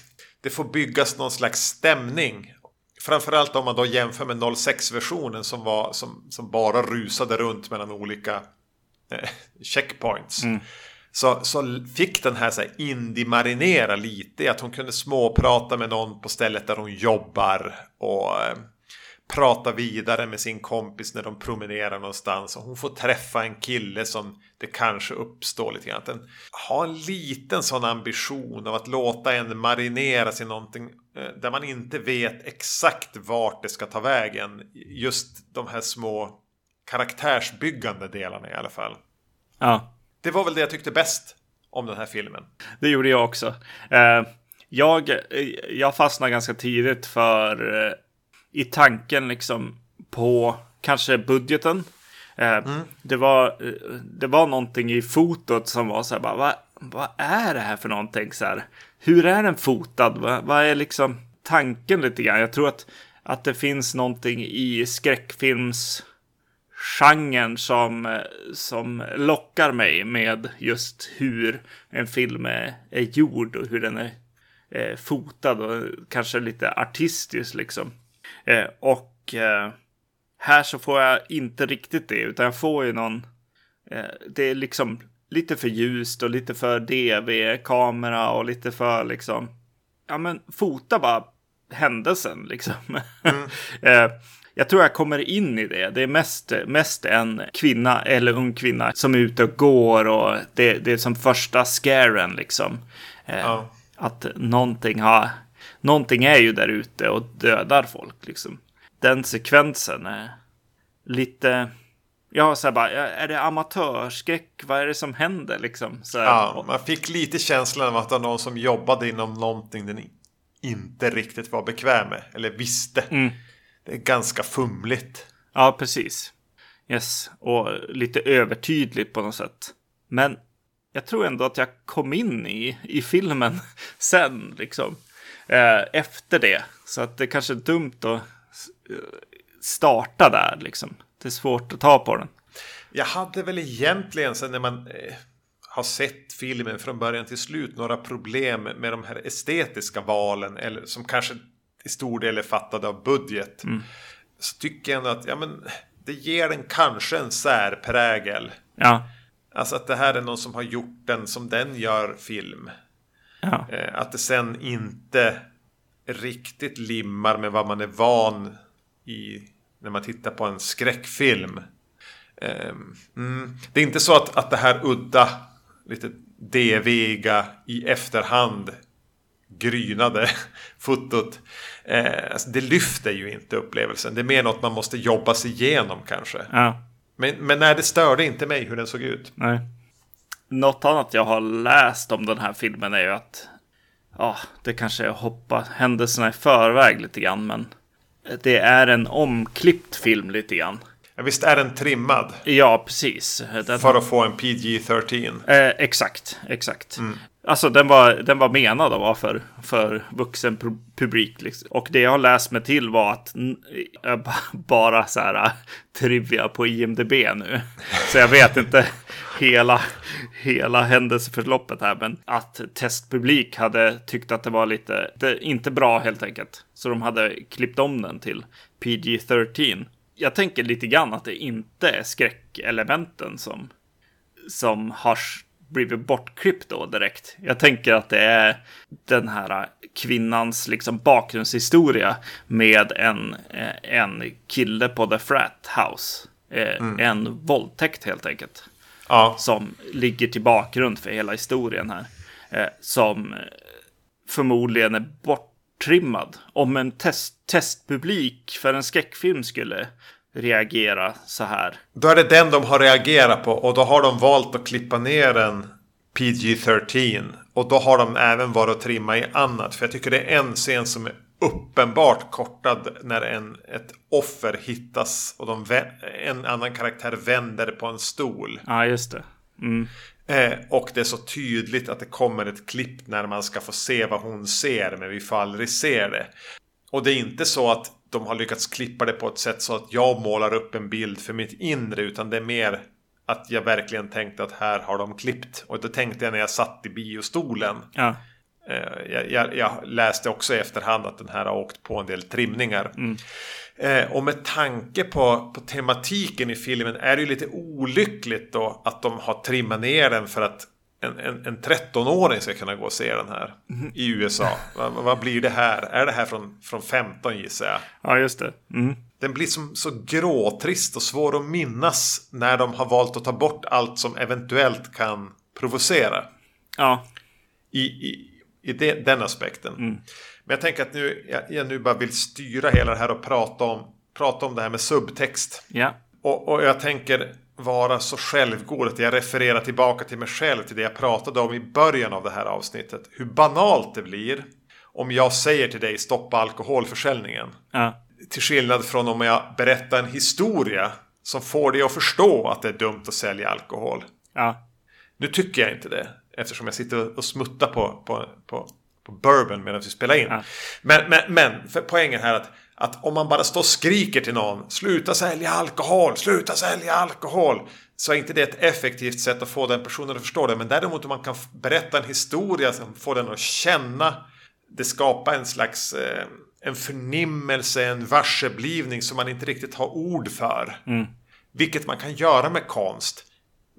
det får byggas någon slags stämning. Framförallt om man då jämför med 06-versionen som, var, som, som bara rusade runt mellan olika eh, checkpoints. Så, så fick den här, så här indie-marinera lite att hon kunde småprata med någon på stället där hon jobbar och eh, prata vidare med sin kompis när de promenerar någonstans. Och hon får träffa en kille som det kanske uppstår lite grann. Att den har en liten sån ambition av att låta en marineras i någonting eh, där man inte vet exakt vart det ska ta vägen. Just de här små karaktärsbyggande delarna i alla fall. ja. Det var väl det jag tyckte bäst om den här filmen. Det gjorde jag också. Eh, jag, jag fastnade ganska tidigt för eh, i tanken liksom på kanske budgeten. Eh, det, var, eh, det var någonting i fotot som var så här, bara, vad, vad är det här för någonting? Så här, hur är den fotad? Vad, vad är liksom tanken lite grann? Jag tror att, att det finns någonting i skräckfilms genren som, som lockar mig med just hur en film är, är gjord och hur den är eh, fotad och kanske lite artistisk liksom. Eh, och eh, här så får jag inte riktigt det, utan jag får ju någon... Eh, det är liksom lite för ljust och lite för DV-kamera och lite för liksom... Ja, men fota bara händelsen liksom. Mm. jag tror jag kommer in i det. Det är mest, mest en kvinna eller ung kvinna som är ute och går och det, det är som första scaren liksom. Eh, ja. Att någonting har, någonting är ju där ute och dödar folk liksom. Den sekvensen är lite, ja så här bara, är det amatörskräck? Vad är det som händer liksom? Så här, ja, man fick lite känslan av att det var någon som jobbade inom någonting den inte riktigt var bekväm med eller visste. Mm. Det är ganska fumligt. Ja, precis. Yes, och lite övertydligt på något sätt. Men jag tror ändå att jag kom in i, i filmen sen, liksom. Eh, efter det. Så att det kanske är dumt att eh, starta där, liksom. Det är svårt att ta på den. Jag hade väl egentligen sen när man eh, har sett filmen från början till slut några problem med de här estetiska valen. Eller som kanske i stor del är fattade av budget. Mm. Så tycker jag ändå att ja, men, det ger den kanske en särprägel. Ja. Alltså att det här är någon som har gjort den som den gör film. Ja. Eh, att det sen inte riktigt limmar med vad man är van i när man tittar på en skräckfilm. Eh, mm. Det är inte så att, att det här udda, lite deviga i efterhand grynade fotot. Eh, alltså det lyfter ju inte upplevelsen. Det är mer något man måste jobba sig igenom kanske. Ja. Men, men nej, det störde inte mig hur den såg ut. Nej. Något annat jag har läst om den här filmen är ju att ja, det kanske är att hoppa händelserna i förväg lite grann, men det är en omklippt film lite grann. Visst är den trimmad? Ja, precis. Den... För att få en PG-13? Eh, exakt, exakt. Mm. Alltså den var, den var menad att vara för, för vuxen publik. Liksom. Och det jag har läst mig till var att bara så här äh, trivia på IMDB nu. Så jag vet inte hela, hela händelseförloppet här. Men att testpublik hade tyckt att det var lite, det, inte bra helt enkelt. Så de hade klippt om den till PG-13. Jag tänker lite grann att det inte är skräckelementen som, som har blivit bortklippt då direkt. Jag tänker att det är den här kvinnans liksom bakgrundshistoria med en, eh, en kille på The Frat House. Eh, mm. En våldtäkt helt enkelt. Ja. Som ligger till bakgrund för hela historien här. Eh, som förmodligen är borttrimmad. Om en test, testpublik för en skräckfilm skulle reagera så här. Då är det den de har reagerat på och då har de valt att klippa ner en PG-13. Och då har de även varit och trimma i annat. För jag tycker det är en scen som är uppenbart kortad när en, ett offer hittas och de, en annan karaktär vänder på en stol. Ja, just det. Mm. Eh, och det är så tydligt att det kommer ett klipp när man ska få se vad hon ser men vi får aldrig se det. Och det är inte så att de har lyckats klippa det på ett sätt så att jag målar upp en bild för mitt inre utan det är mer att jag verkligen tänkte att här har de klippt. Och det tänkte jag när jag satt i biostolen. Ja. Eh, jag, jag, jag, läste också i efterhand att den här har åkt på en del trimningar. Mm. Eh, och med tanke på, på tematiken i filmen är det ju lite olyckligt då att de har trimmat ner den för att en, en, en 13-åring ska kunna gå och se den här mm. i USA. vad, vad, blir det här? Är det här från, från 15 gissar jag? Ja, just det. Mm. Den blir som, så gråtrist och svår att minnas när de har valt att ta bort allt som eventuellt kan provocera. Ja. I, i, i det, den aspekten. Mm. Men jag tänker att nu, jag, jag, nu bara vill styra hela det här och prata om, prata om det här med subtext. Ja. Och, och jag tänker vara så självgod att jag refererar tillbaka till mig själv till det jag pratade om i början av det här avsnittet. Hur banalt det blir om jag säger till dig stoppa alkoholförsäljningen. Ja. Till skillnad från om jag berättar en historia som får dig att förstå att det är dumt att sälja alkohol. Ja. Nu tycker jag inte det. Eftersom jag sitter och smuttar på, på, på, på bourbon medan vi spelar in. Ja. Men, men, men för poängen här att, att om man bara står och skriker till någon sluta sälja alkohol, sluta sälja alkohol. Så är inte det ett effektivt sätt att få den personen att förstå det. Men däremot om man kan berätta en historia som får den att känna. Det skapar en slags eh, en förnimmelse, en varseblivning som man inte riktigt har ord för. Vilket man kan göra med konst.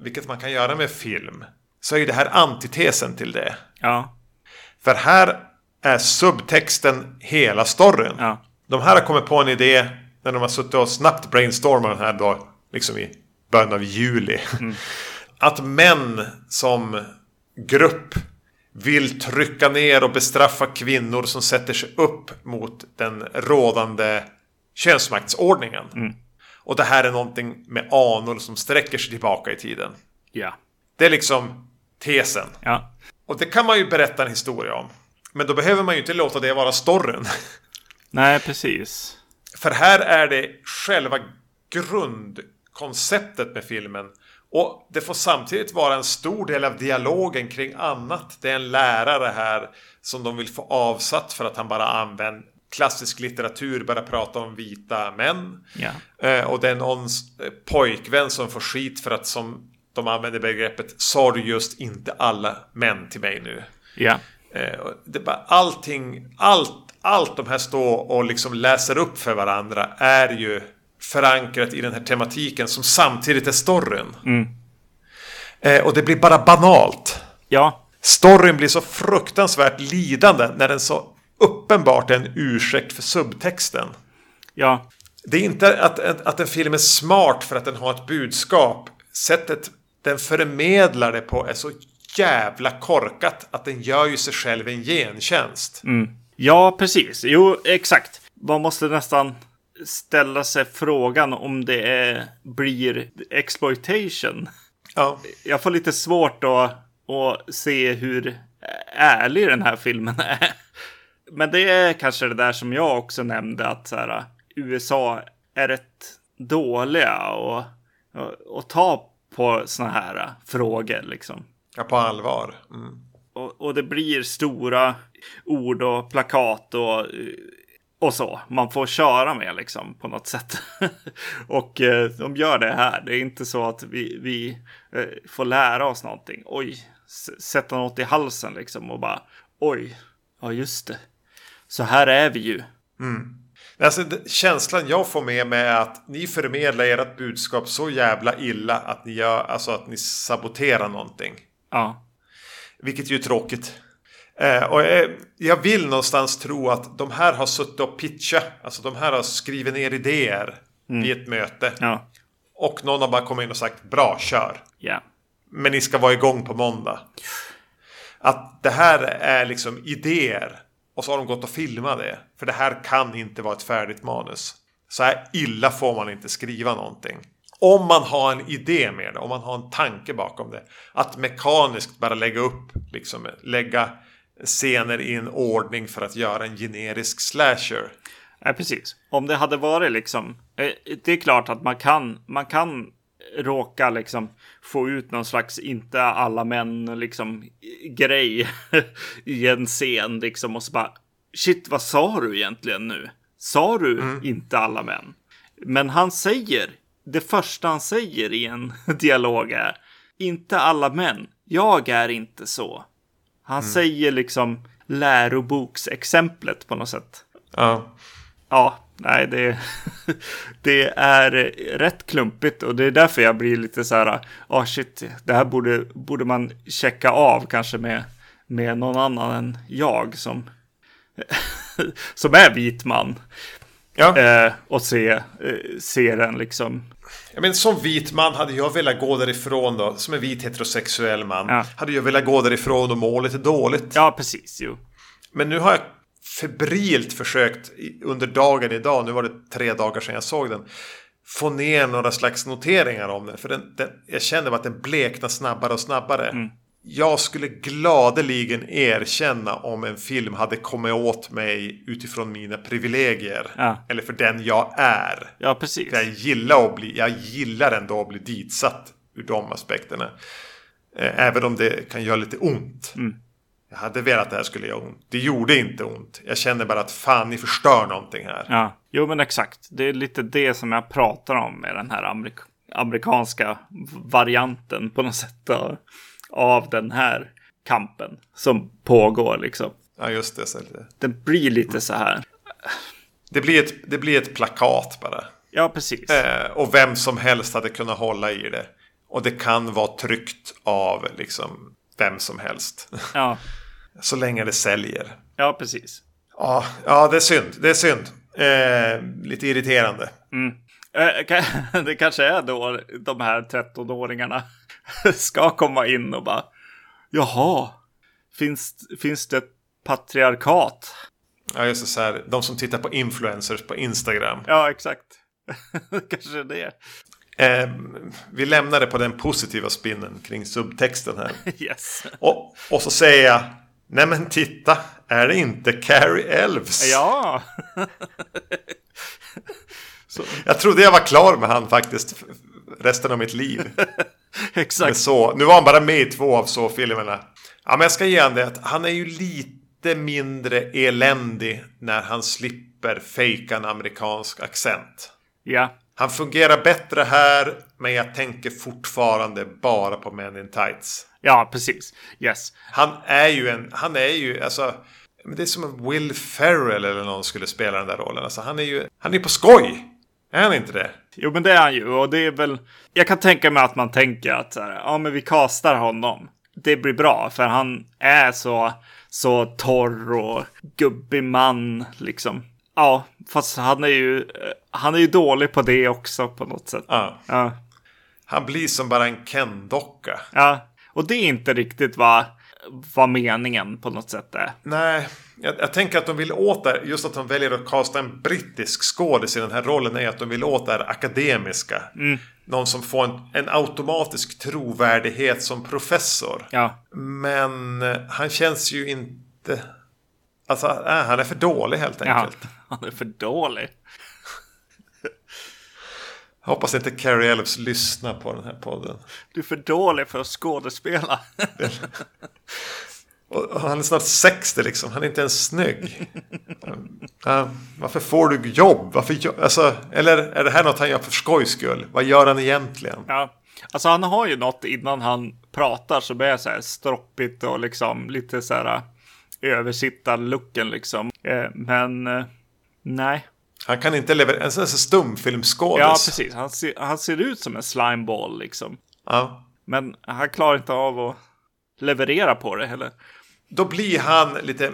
Vilket man kan göra med film. Så är det här antitesen till det. Ja. För här är subtexten hela storyn. Ja. De här har kommit på en idé när de har suttit och snabbt brainstormat den här då, liksom i början av juli. Att män som grupp vill trycka ner och bestraffa kvinnor som sätter sig upp mot den rådande könsmaktsordningen. Och det här är någonting med anor som sträcker sig tillbaka i tiden. Ja. Det är liksom tesen. Ja. Och det kan man ju berätta en historia om. Men då behöver man ju inte låta det vara storyn. Nej, precis. För här är det själva grundkonceptet med filmen. Och det får samtidigt vara en stor del av dialogen kring annat. Det är en lärare här som de vill få avsatt för att han bara använder klassisk litteratur, börjar prata om vita män. Ja. Eh, och det är någon eh, pojkvän som får skit för att som de använder begreppet Sa du just inte alla män till mig nu? Ja. Eh, det bara allting, allt, allt de här står och liksom läser upp för varandra är ju förankrat i den här tematiken som samtidigt är storyn. Eh, och det blir bara banalt. Ja. Storyn blir så fruktansvärt lidande när den så uppenbart är en ursäkt för subtexten. Ja. Det är inte att, att en film är smart för att den har ett budskap. Sättet den förmedlar det på är så jävla korkat att den gör ju sig själv en gentjänst. Ja, precis. Jo, exakt. Man måste nästan ställa sig frågan om det är, blir exploitation. Ja. Jag får lite svårt att, att se hur ärlig den här filmen är. Men det är kanske det där som jag också nämnde att så här, USA är rätt dåliga och, och, och ta på såna här frågor liksom. ja, på allvar. Mm. Och, och det blir stora ord och plakat och, och så. Man får köra med liksom på något sätt. och eh, de gör det här. Det är inte så att vi, vi eh, får lära oss någonting. Oj, sätta något i halsen liksom och bara oj, ja just det. Så här är vi ju. Alltså, det- känslan jag får med mig är att ni förmedlar ert budskap så jävla illa att ni, gör, alltså att ni saboterar någonting. Ja, Vilket ju är tråkigt. Eh, och eh, jag vill någonstans tro att de här har suttit och pitchat. Alltså de här har skrivit ner idéer vid ett möte. ja, Och någon har bara kommit in och sagt bra, kör. ja, Men ni ska vara igång på måndag. Att det här är liksom idéer. Och så har de gått och filmat det. För det här kan inte vara ett färdigt manus. Så här illa får man inte skriva någonting. Om man har en idé med det, om man har en tanke bakom det. Att mekaniskt bara lägga upp, liksom lägga scener i en ordning för att göra en generisk slasher. Ja, precis. Om det hade varit liksom. Eh, det är klart att man kan. Man kan råka liksom få ut någon slags inte alla män liksom grej i en scen liksom och så bara shit vad sa du egentligen nu? Sa du inte alla män? Men han säger det första han säger i en dialog är inte alla män. Jag är inte så. Han säger liksom läroboksexemplet på något sätt. Ja. Ja, nej, det, det är rätt klumpigt och det är därför jag blir lite så här, ah shit, det här borde, borde man checka av kanske med, med någon annan än jag som, som är vit man. ja. Eh, och se, eh, se den liksom. Ja, men som vit man hade jag velat gå därifrån då. Som en vit heterosexuell man. Ja. Hade jag velat gå därifrån och må lite dåligt. Ja, precis, jo. Men nu har jag febrilt försökt under dagen idag. Nu var det tre dagar sedan jag såg den. Få ner några slags noteringar om den. För den, den, jag kände bara att den bleknar snabbare och snabbare. Jag skulle gladeligen erkänna om en film hade kommit åt mig utifrån mina privilegier. Ja. Eller för den jag är. Ja, precis. Jag gillar, att bli, jag gillar ändå att bli ditsatt ur de aspekterna. Eh, Även om det kan göra lite ont. Jag hade velat att det här skulle göra ont. Det gjorde inte ont. Jag känner bara att fan, ni förstör någonting här. Ja, jo men exakt. Det är lite det som jag pratar om med den här amerik amerikanska varianten på något sätt av, av den här kampen som pågår liksom. Ja, just det. Så det. Det blir lite så här. Det blir ett, det blir ett plakat bara. Ja, precis. Eh, och vem som helst hade kunnat hålla i det. Och det kan vara tryckt av liksom vem som helst. Ja, Så länge det säljer. ja precis. Ja, ja det är synd. Det är synd. Eh, lite irriterande. Eh, ka- Det kanske är då de här 13-åringarna ska komma in och bara Jaha, finns, finns det ett patriarkat? Ja, just det. Så här, de som tittar på influencers på Instagram. Ja, exakt. kanske det. Eh, vi lämnar det på den positiva spinnen kring subtexten här. Yes. Och, och så säger jag. Nej men titta, är det inte Carrie Elves? Ja. Jag trodde jag var klar med han faktiskt resten av mitt liv. Exakt. så. Nu var han bara med i två av så-filmerna. Ja, men jag ska ge han det. att Han är ju lite mindre eländig när han slipper fejka en amerikansk accent. Ja. Han fungerar bättre här, men jag tänker fortfarande bara på Men in Tights. Ja, precis. Yes. Han är ju en, han är ju, alltså, det är som om Will Ferrell eller någon skulle spela den där rollen. Alltså han är ju, han är på skoj. Är han inte det? Jo, men det är han ju. Och det är väl... Jag kan tänka mig att man tänker att så här, ja, men vi kastar honom. Det blir bra, för han är så, så torr och gubbig man, liksom. Ja, fast han är ju, han är ju dålig på det också på något sätt. Ja. Ja, Han blir som bara en Ken-docka. ja. Och det är inte riktigt vad, vad meningen på något sätt är. Nej, jag, jag tänker att de vill åt det, just att de väljer att kasta en brittisk skådis i den här rollen är att de vill åt det här akademiska. Någon som får en, en automatisk trovärdighet som professor. Ja, Men eh, han känns ju inte... Alltså, äh, han är för dålig helt ja. enkelt. han är för dålig. Jag hoppas inte Carrie Elves lyssnar på den här podden. Du är för dålig för att skådespela. Och han är snart 60 liksom. Han är inte ens snygg. Ja, varför får du jobb? Varför, gö- alltså, eller är det här något han gör för skojs skull? Vad gör han egentligen? Ja, alltså han har ju något innan han pratar blir det så här stroppigt och liksom lite så här översittar-looken liksom. Eh, men eh, nej. Han kan inte leverera. En sån här stumfilmskådis. Ja, precis. Han ser, han ser ut som en slimeball liksom. Ja. Men han klarar inte av att leverera på det heller. Då blir han lite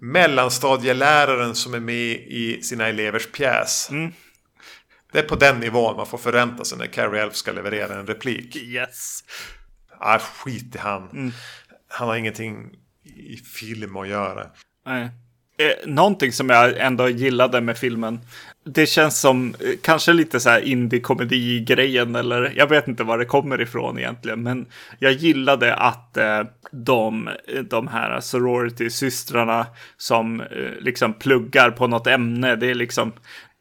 mellanstadieläraren som är med i sina elevers pjäs. Mm. Det är på den nivån man får förvänta sig när Carrie Elf ska leverera en replik. Yes. Ah, skit i han. Mm. Han har ingenting i film att göra. Nej. Eh, någonting som jag ändå gillade med filmen. Det känns som eh, kanske lite så här indie-komedi-grejen eller jag vet inte var det kommer ifrån egentligen. Men jag gillade att eh, de, eh, de här sorority-systrarna som eh, liksom pluggar på något ämne. Det är liksom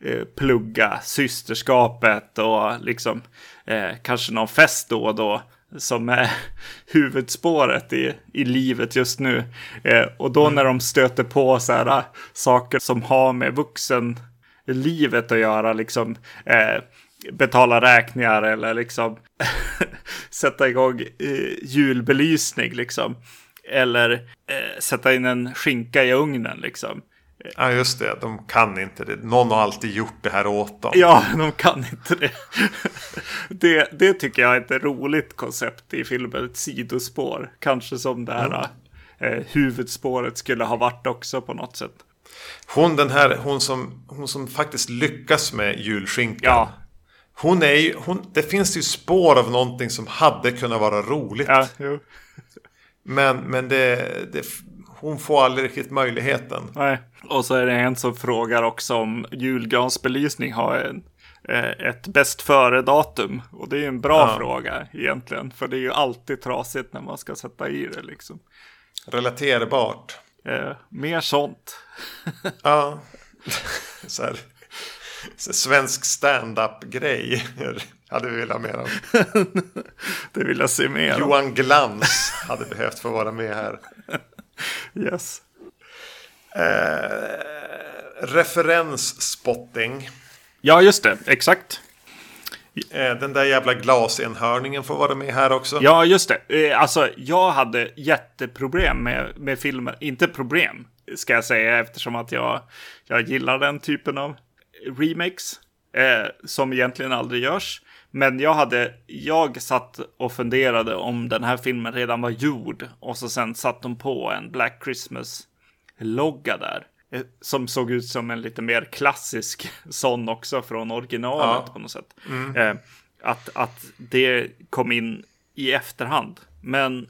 eh, plugga systerskapet och liksom eh, kanske någon fest då och då som är huvudspåret i, i livet just nu. Eh, och då när de stöter på så här, saker som har med vuxenlivet att göra, liksom eh, betala räkningar eller liksom sätta igång eh, julbelysning liksom. Eller eh, sätta in en skinka i ugnen liksom. Ja, just det. De kan inte det. Någon har alltid gjort det här åt dem. Ja, de kan inte det. det. Det tycker jag är ett roligt koncept i filmen, ett sidospår. Kanske som det här eh, huvudspåret skulle ha varit också på något sätt. Hon den här, hon som, hon som faktiskt lyckas med julskinkan. Ja. Hon är ju, hon, det finns ju spår av någonting som hade kunnat vara roligt. Ja. Men, men det, det, hon får aldrig riktigt möjligheten. Nej. Och så är det en som frågar också om julgransbelysning har en, eh, ett bäst före-datum. Och det är en bra Ja. fråga egentligen. För det är ju alltid trasigt när man ska sätta i det liksom. Relaterbart. Eh, mer sånt. Ja. Så här. Svensk stand-up-grej hade vi velat ha mer av. det vill jag se mer Johan Glans hade behövt få vara med här. Yes. Eh, referensspotting. Ja, just det. Exakt. Eh, den där jävla glasenhörningen får vara med här också. Ja, just det. Eh, alltså, jag hade jätteproblem med, med filmen. Inte problem, ska jag säga, eftersom att jag, jag gillar den typen av remakes. Eh, som egentligen aldrig görs. Men jag hade, jag satt och funderade om den här filmen redan var gjord. Och så sen satt de på en Black Christmas-logga där. Eh, som såg ut som en lite mer klassisk sån också från originalet Ja. på något sätt. Eh, att, att det kom in i efterhand. Men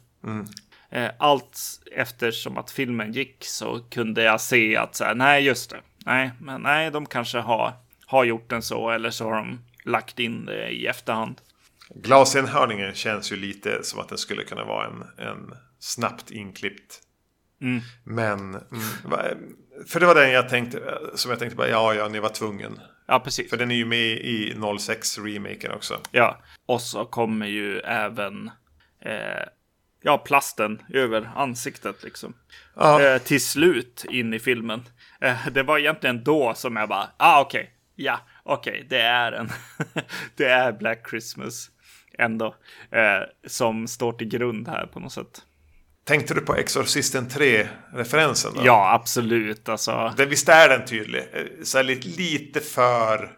eh, allt eftersom att filmen gick så kunde jag se att så här, nej just det. Nej, men nej, de kanske har, har gjort den så eller så har de lagt in det i efterhand. Glasenhörningen känns ju lite som att den skulle kunna vara en, en snabbt inklippt. Men, mm, för det var den jag tänkte, som jag tänkte bara, ja, ja, ni var tvungen. Ja, precis. För den är ju med i 06-remaken också. Ja, och så kommer ju även eh, ja, plasten över ansiktet liksom. Eh, till slut in i filmen. Eh, det var egentligen då som jag bara, ah okej, ja, okej, det är en, det är Black Christmas ändå, eh, som står till grund här på något sätt. Tänkte du på Exorcisten 3-referensen då? Ja, absolut, alltså. Det, visst är den tydlig? Eh, Så lite, lite för...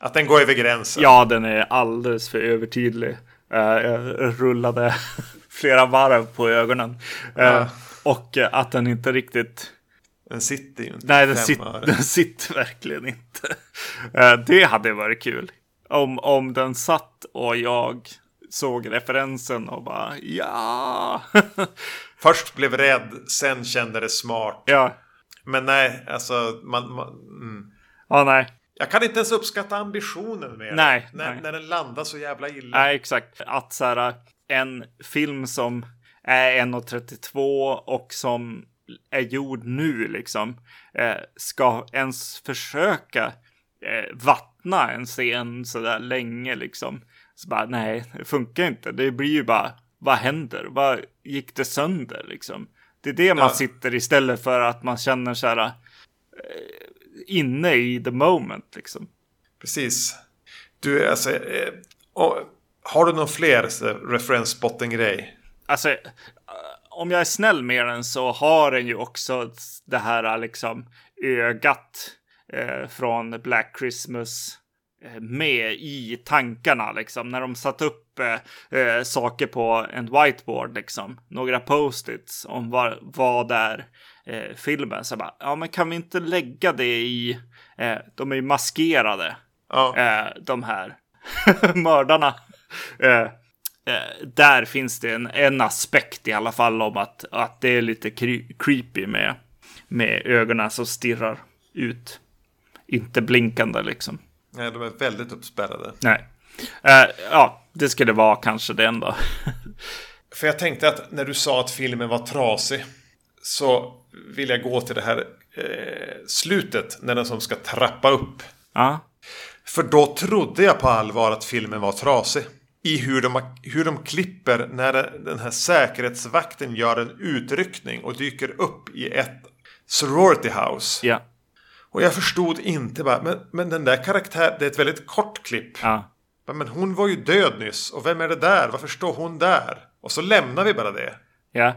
Att den går över gränsen. Ja, den är alldeles för övertydlig. Eh, jag rullade flera varv på ögonen. Eh, Ja. Och att den inte riktigt... Den sitter ju inte Nej, den, sit, den sitter verkligen inte. Eh, Det hade varit kul. Om, om den satt och jag såg referensen och bara ja. Först blev rädd, sen kände det smart. ja, Men nej, alltså man... man mm. ja nej. Jag kan inte ens uppskatta ambitionen med Nej. När, nej. när den landar så jävla illa. Nej, exakt. Att så här, en film som är 1.32 och som är gjord nu liksom eh, ska ens försöka eh, vattna en scen så där länge liksom. Så bara nej, det funkar inte. Det blir ju bara, vad händer? Vad gick det sönder liksom? Det är det man Ja. sitter istället för att man känner så här eh, inne i the moment liksom. Precis. Du, alltså... Eh, och, har du någon fler så, reference-spotting-grej? Alltså, om jag är snäll med den så har den ju också det här liksom ögat eh, från Black Christmas eh, med i tankarna liksom. När de satt upp eh, saker på en whiteboard liksom. Några post-its om vad, vad är eh, filmen. Så bara, ja men kan vi inte lägga det i, eh, de är ju maskerade eh, de här mördarna. Eh, där finns det en, en aspekt i alla fall om att, att det är lite cre- creepy med, med ögonen som stirrar ut. Inte blinkande liksom. Nej, de är väldigt uppspärrade. Nej. Eh, ja, det skulle vara kanske det ändå. För jag tänkte att när du sa att filmen var trasig så vill jag gå till det här eh, slutet när den som ska trappa upp. ja, För då trodde jag på allvar att filmen var trasig. I hur de, hur de klipper när den här säkerhetsvakten gör en utryckning och dyker upp i ett sorority house. ja, Och jag förstod inte bara, men, men den där karaktären, det är ett väldigt kort klipp. ja, Men hon var ju död nyss. Och vem är det där? Varför står hon där? Och så lämnar vi bara det. ja,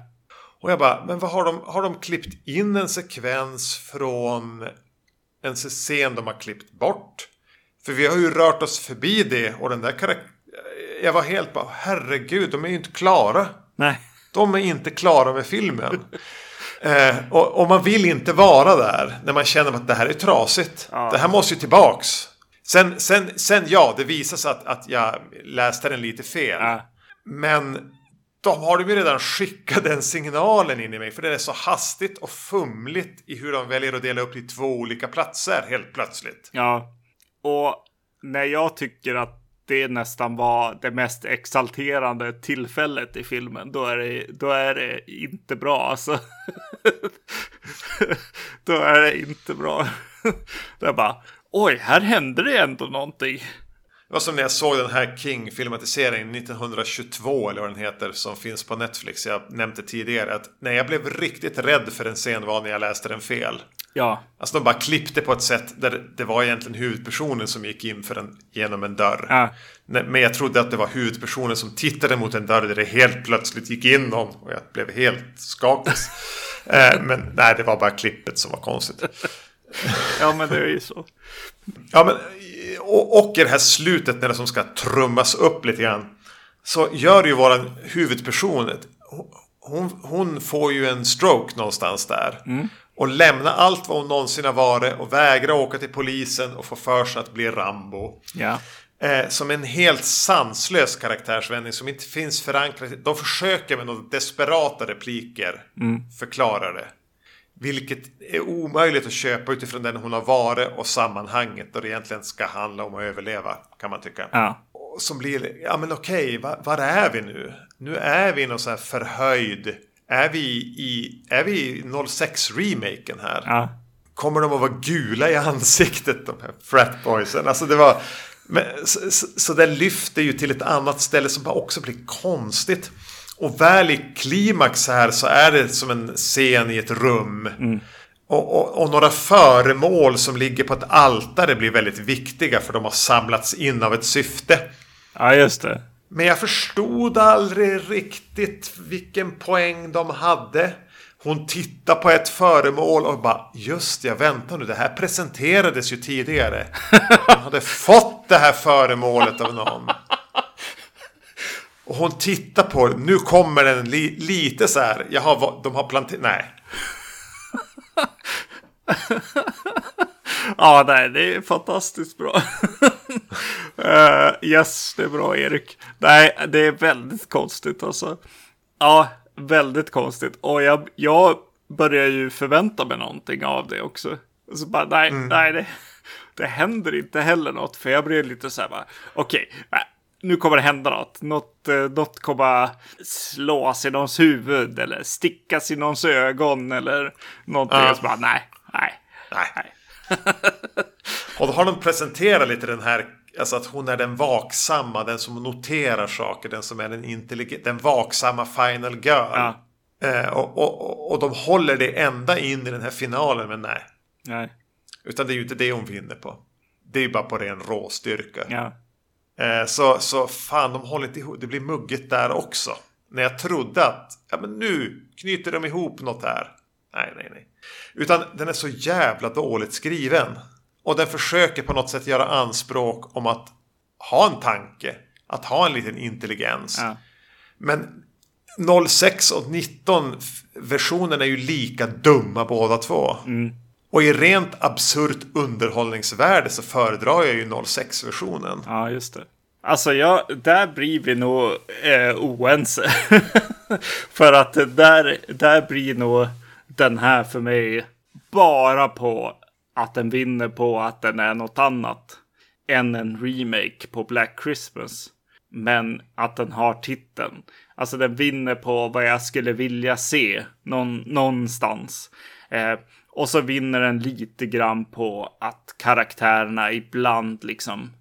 Och jag bara, men vad har de, har de klippt in en sekvens från en scen de har klippt bort? För vi har ju rört oss förbi det och den där karaktären. Jag var helt bara, herregud, de är ju inte klara. nej, De är inte klara med filmen. Eh, och, och man vill inte vara där när man känner att det här är trasigt. Ja. Det här måste ju tillbaks. Sen, sen, sen ja, det visar sig att, att jag läste den lite fel. ja, Men de har ju redan skickat den signalen in i mig. För det är så hastigt och fumligt i hur de väljer att dela upp det i två olika platser helt plötsligt. ja. Och när jag tycker att det nästan var det mest exalterande tillfället i filmen, då är det, då är det inte bra alltså. då är det inte bra. det är bara, oj, här hände det ändå någonting. Var som när jag såg den här King-filmatiseringen 1922 eller vad den heter som finns på Netflix. Jag nämnde tidigare att när jag blev riktigt rädd för en scen var när jag läste den fel. Ja. Alltså de bara klippte på ett sätt där det var egentligen huvudpersonen som gick in för en, genom en dörr. Ja. Men jag trodde att det var huvudpersonen som tittade mot en dörr där det helt plötsligt gick in någon. Och jag blev helt skakig. eh, men nej, det var bara klippet som var konstigt. ja, men det är ju så. Ja, men och, och i det här slutet när det som ska trummas upp lite grann. Så gör ju våran huvudperson. Hon, hon får ju en stroke någonstans där. Mm. Och lämna allt vad hon någonsin har varit och vägra åka till polisen och få för sig att bli Rambo. Ja. Eh, som en helt sanslös karaktärsvändning som inte finns förankrad. De försöker med några desperata repliker förklara det. Vilket är omöjligt att köpa utifrån den hon har varit och sammanhanget. Och det egentligen ska handla om att överleva kan man tycka. Ja. Som blir, ja men okej, var, var är vi nu? Nu är vi i någon sån här förhöjd. Är vi i, är vi i 06-remaken här? Ja. kommer de att vara gula i ansiktet, de här fratboysen. Alltså det var... Men, så, så, så det lyfter ju till ett annat ställe som bara också blir konstigt. Och väl i klimax här så är det som en scen i ett rum. Och, och, och några föremål som ligger på ett altare blir väldigt viktiga för de har samlats in av ett syfte. ja, just det. Men jag förstod aldrig riktigt vilken poäng de hade. Hon tittar på ett föremål och bara Just ja, vänta nu, det här presenterades ju tidigare. Hon hade fått det här föremålet av någon. Och hon tittar på det. Nu kommer den li lite så här. Jaha, vad- de har planterat... Nej. Ja, nej, det är fantastiskt bra. Eh, yes, det är bra Erik. Nej, det är väldigt konstigt alltså. Ja, väldigt konstigt. Och jag, jag börjar ju förvänta mig någonting av det också. Och så bara, nej, nej, det, det händer inte heller något. För jag blir lite så här bara, okej, nej, nu kommer det hända något. Något, eh, något kommer slås i någons huvud eller stickas i någons ögon eller någonting. Ja. Och så bara, nej, nej, Nej. nej. Och då har de presenterat lite den här, alltså att hon är den vaksamma, den som noterar saker, den som är den intelligent, den vaksamma final girl. Ja. Eh, och, och, och- och de håller det ända in i den här finalen, men nej. nej. Utan det är ju inte det hon vinner på. Det är ju bara på ren råstyrka. Ja. Eh, så, så fan, de håller inte ihop. Det blir mugget där också. När jag trodde att, ja men nu knyter de ihop något här. Nej, nej, nej. Utan den är så jävla dåligt skriven. Och den försöker på något sätt göra anspråk om att ha en tanke. Att ha en liten intelligens. Ja. Men 06 och 19 f- versionen är ju lika dumma båda två. Och i rent absurt underhållningsvärde så föredrar jag ju 06-versionen. Ja, just det. Alltså, jag, där blir vi nog eh, oense. för att där, där blir nog den här för mig bara på att den vinner på att den är något annat än en remake på Black Christmas. Men att den har titeln. Alltså den vinner på vad jag skulle vilja se någon, någonstans. Eh, och så vinner den lite grann på att karaktärerna ibland liksom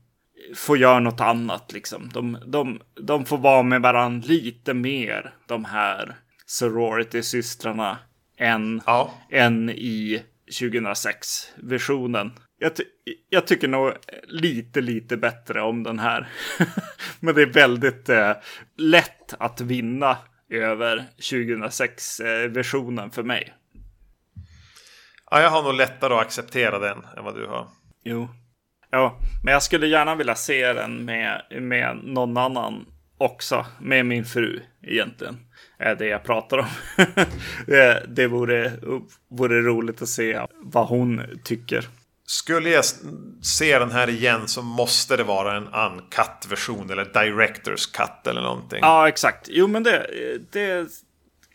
får göra något annat liksom. De, de, de får vara med varandra lite mer, de här sorority-systrarna, än, Ja. än i 2006-versionen. Jag, ty jag tycker nog lite, lite bättre om den här. Men det är väldigt eh, lätt att vinna över 2006-versionen för mig. Ja, jag har nog lättare att acceptera den än vad du har. Jo. Ja, men jag skulle gärna vilja se den med, med någon annan också. Med min fru egentligen. Är det jag pratar om. det det vore, vore roligt att se vad hon tycker. Skulle jag se den här igen så måste det vara en uncut version eller director's cut eller någonting. Ja, exakt. Jo, men det, det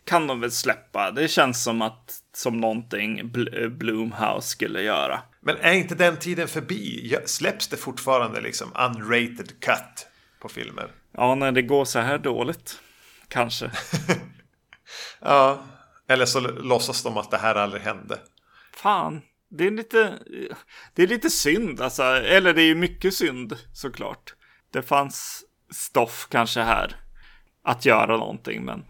kan de väl släppa. Det känns som att som någonting Bl- Bloomhouse skulle göra. Men är inte den tiden förbi? Släpps det fortfarande liksom unrated cut på filmer? Ja, när det går så här dåligt. Kanske. Ja, eller så låtsas de att det här aldrig hände. Fan. det är lite, det är lite synd alltså. Eller det är ju mycket synd såklart. Det fanns stoff kanske här att göra någonting, men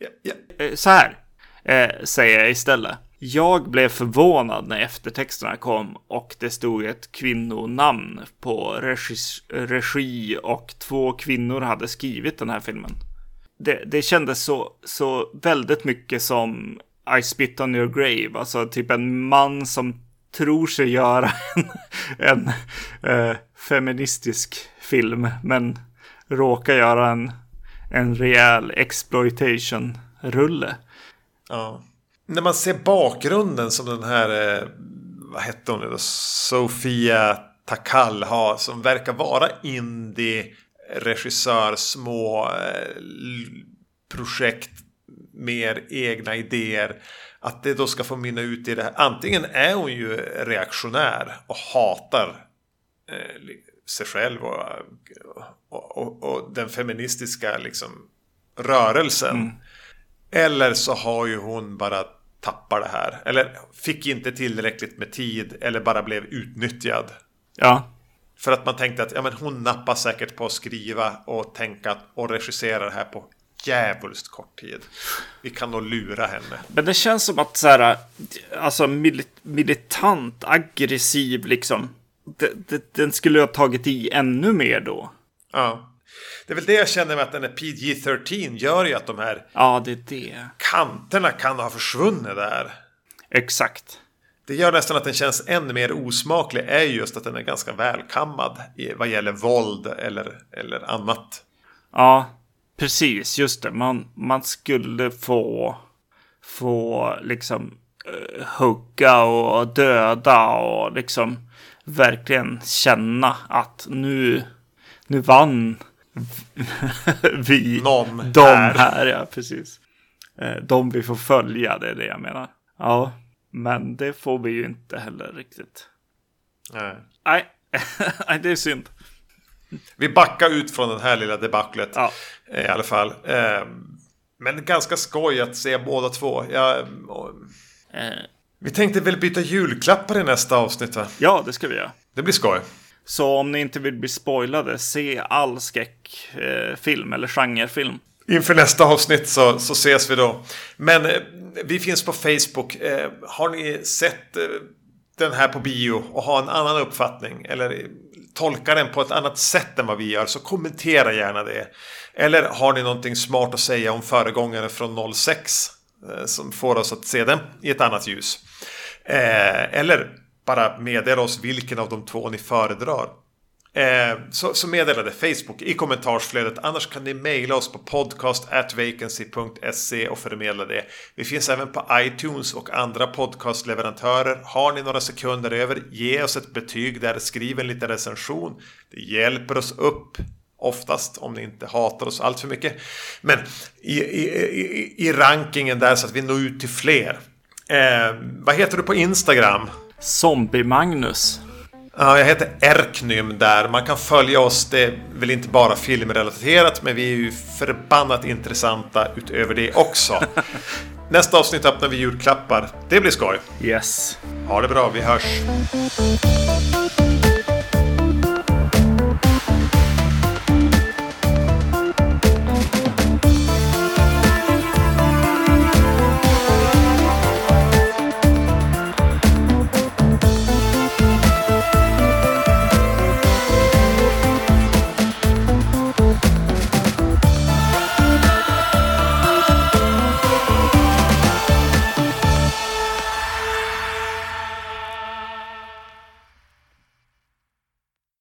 Ja, ja. Eh, så här eh, säger jag istället. Jag blev förvånad när eftertexterna kom och det stod ett kvinnonamn på regi, regi och två kvinnor hade skrivit den här filmen. Det, det kändes så, så väldigt mycket som I spit on your grave, alltså typ en man som tror sig göra en, en eh, feministisk film, men råkar göra en, en rejäl exploitation-rulle. Ja. När man ser bakgrunden som den här, eh, vad hette hon nu då? Sofia Takal har, som verkar vara indie-regissör, små eh, projekt, mer egna idéer. Att det då ska få mynna ut i det här. Antingen är hon ju reaktionär och hatar eh, sig själv och, och, och, och den feministiska liksom, rörelsen. Eller så har ju hon bara tappat det här. Eller fick inte tillräckligt med tid. Eller bara blev utnyttjad. Ja, För att man tänkte att ja, men hon nappar säkert på att skriva och tänka och regissera det här på djävulskt kort tid. Vi kan nog lura henne. men det känns som att så här, alltså mili- militant, aggressiv liksom. Den skulle ha tagit i ännu mer då. Ja. Det är väl det jag känner med att den är PG-13 gör ju att de här Ja, det är det. kanterna kan ha försvunnit där. Exakt. Det gör nästan att den känns än mer osmaklig är just att den är ganska välkammad vad gäller våld eller, eller annat. Ja, precis. Just det. Man, man skulle få, få liksom uh, hugga och döda och liksom verkligen känna att nu, nu vann vi. Någon de här. här. ja precis. Eh, De vi får följa, det är det jag menar. Ja, men det får vi ju inte heller riktigt. Nej. Nej, det är synd. Vi backar ut från den här lilla debaclet Ja. eh, i alla fall. Eh, Men ganska skoj att se båda två. Jag, vi tänkte väl byta julklappar i nästa avsnitt va? Ja, det ska vi göra. Det blir skoj. Så om ni inte vill bli spoilade, se all skräckfilm eh, eller genrefilm. Inför nästa avsnitt så, så ses vi då. Men eh, vi finns på Facebook. Eh, har ni sett eh, den här på bio och har en annan uppfattning eller tolkar den på ett annat sätt än vad vi gör så kommentera gärna det. Eller har ni någonting smart att säga om föregångare från 06 eh, som får oss att se den i ett annat ljus. Eh, eller bara meddela oss vilken av de två ni föredrar. Eh, så, så meddela det Facebook i kommentarsflödet. Annars kan ni mejla oss på podcast.vacancy.se och förmedla det. Vi finns även på iTunes och andra podcastleverantörer. Har ni några sekunder över, ge oss ett betyg där. Skriv en liten recension. Det hjälper oss upp. Oftast om ni inte hatar oss allt för mycket. Men i, i, i, i rankingen där så att vi når ut till fler. Eh, vad heter du på Instagram? Zombie-Magnus. Ja, jag heter Erknym där. Man kan följa oss. Det är väl inte bara filmrelaterat, men vi är ju förbannat intressanta utöver det också. Nästa avsnitt öppnar vi julklappar. Det blir skoj. Yes. Ha det bra, vi hörs.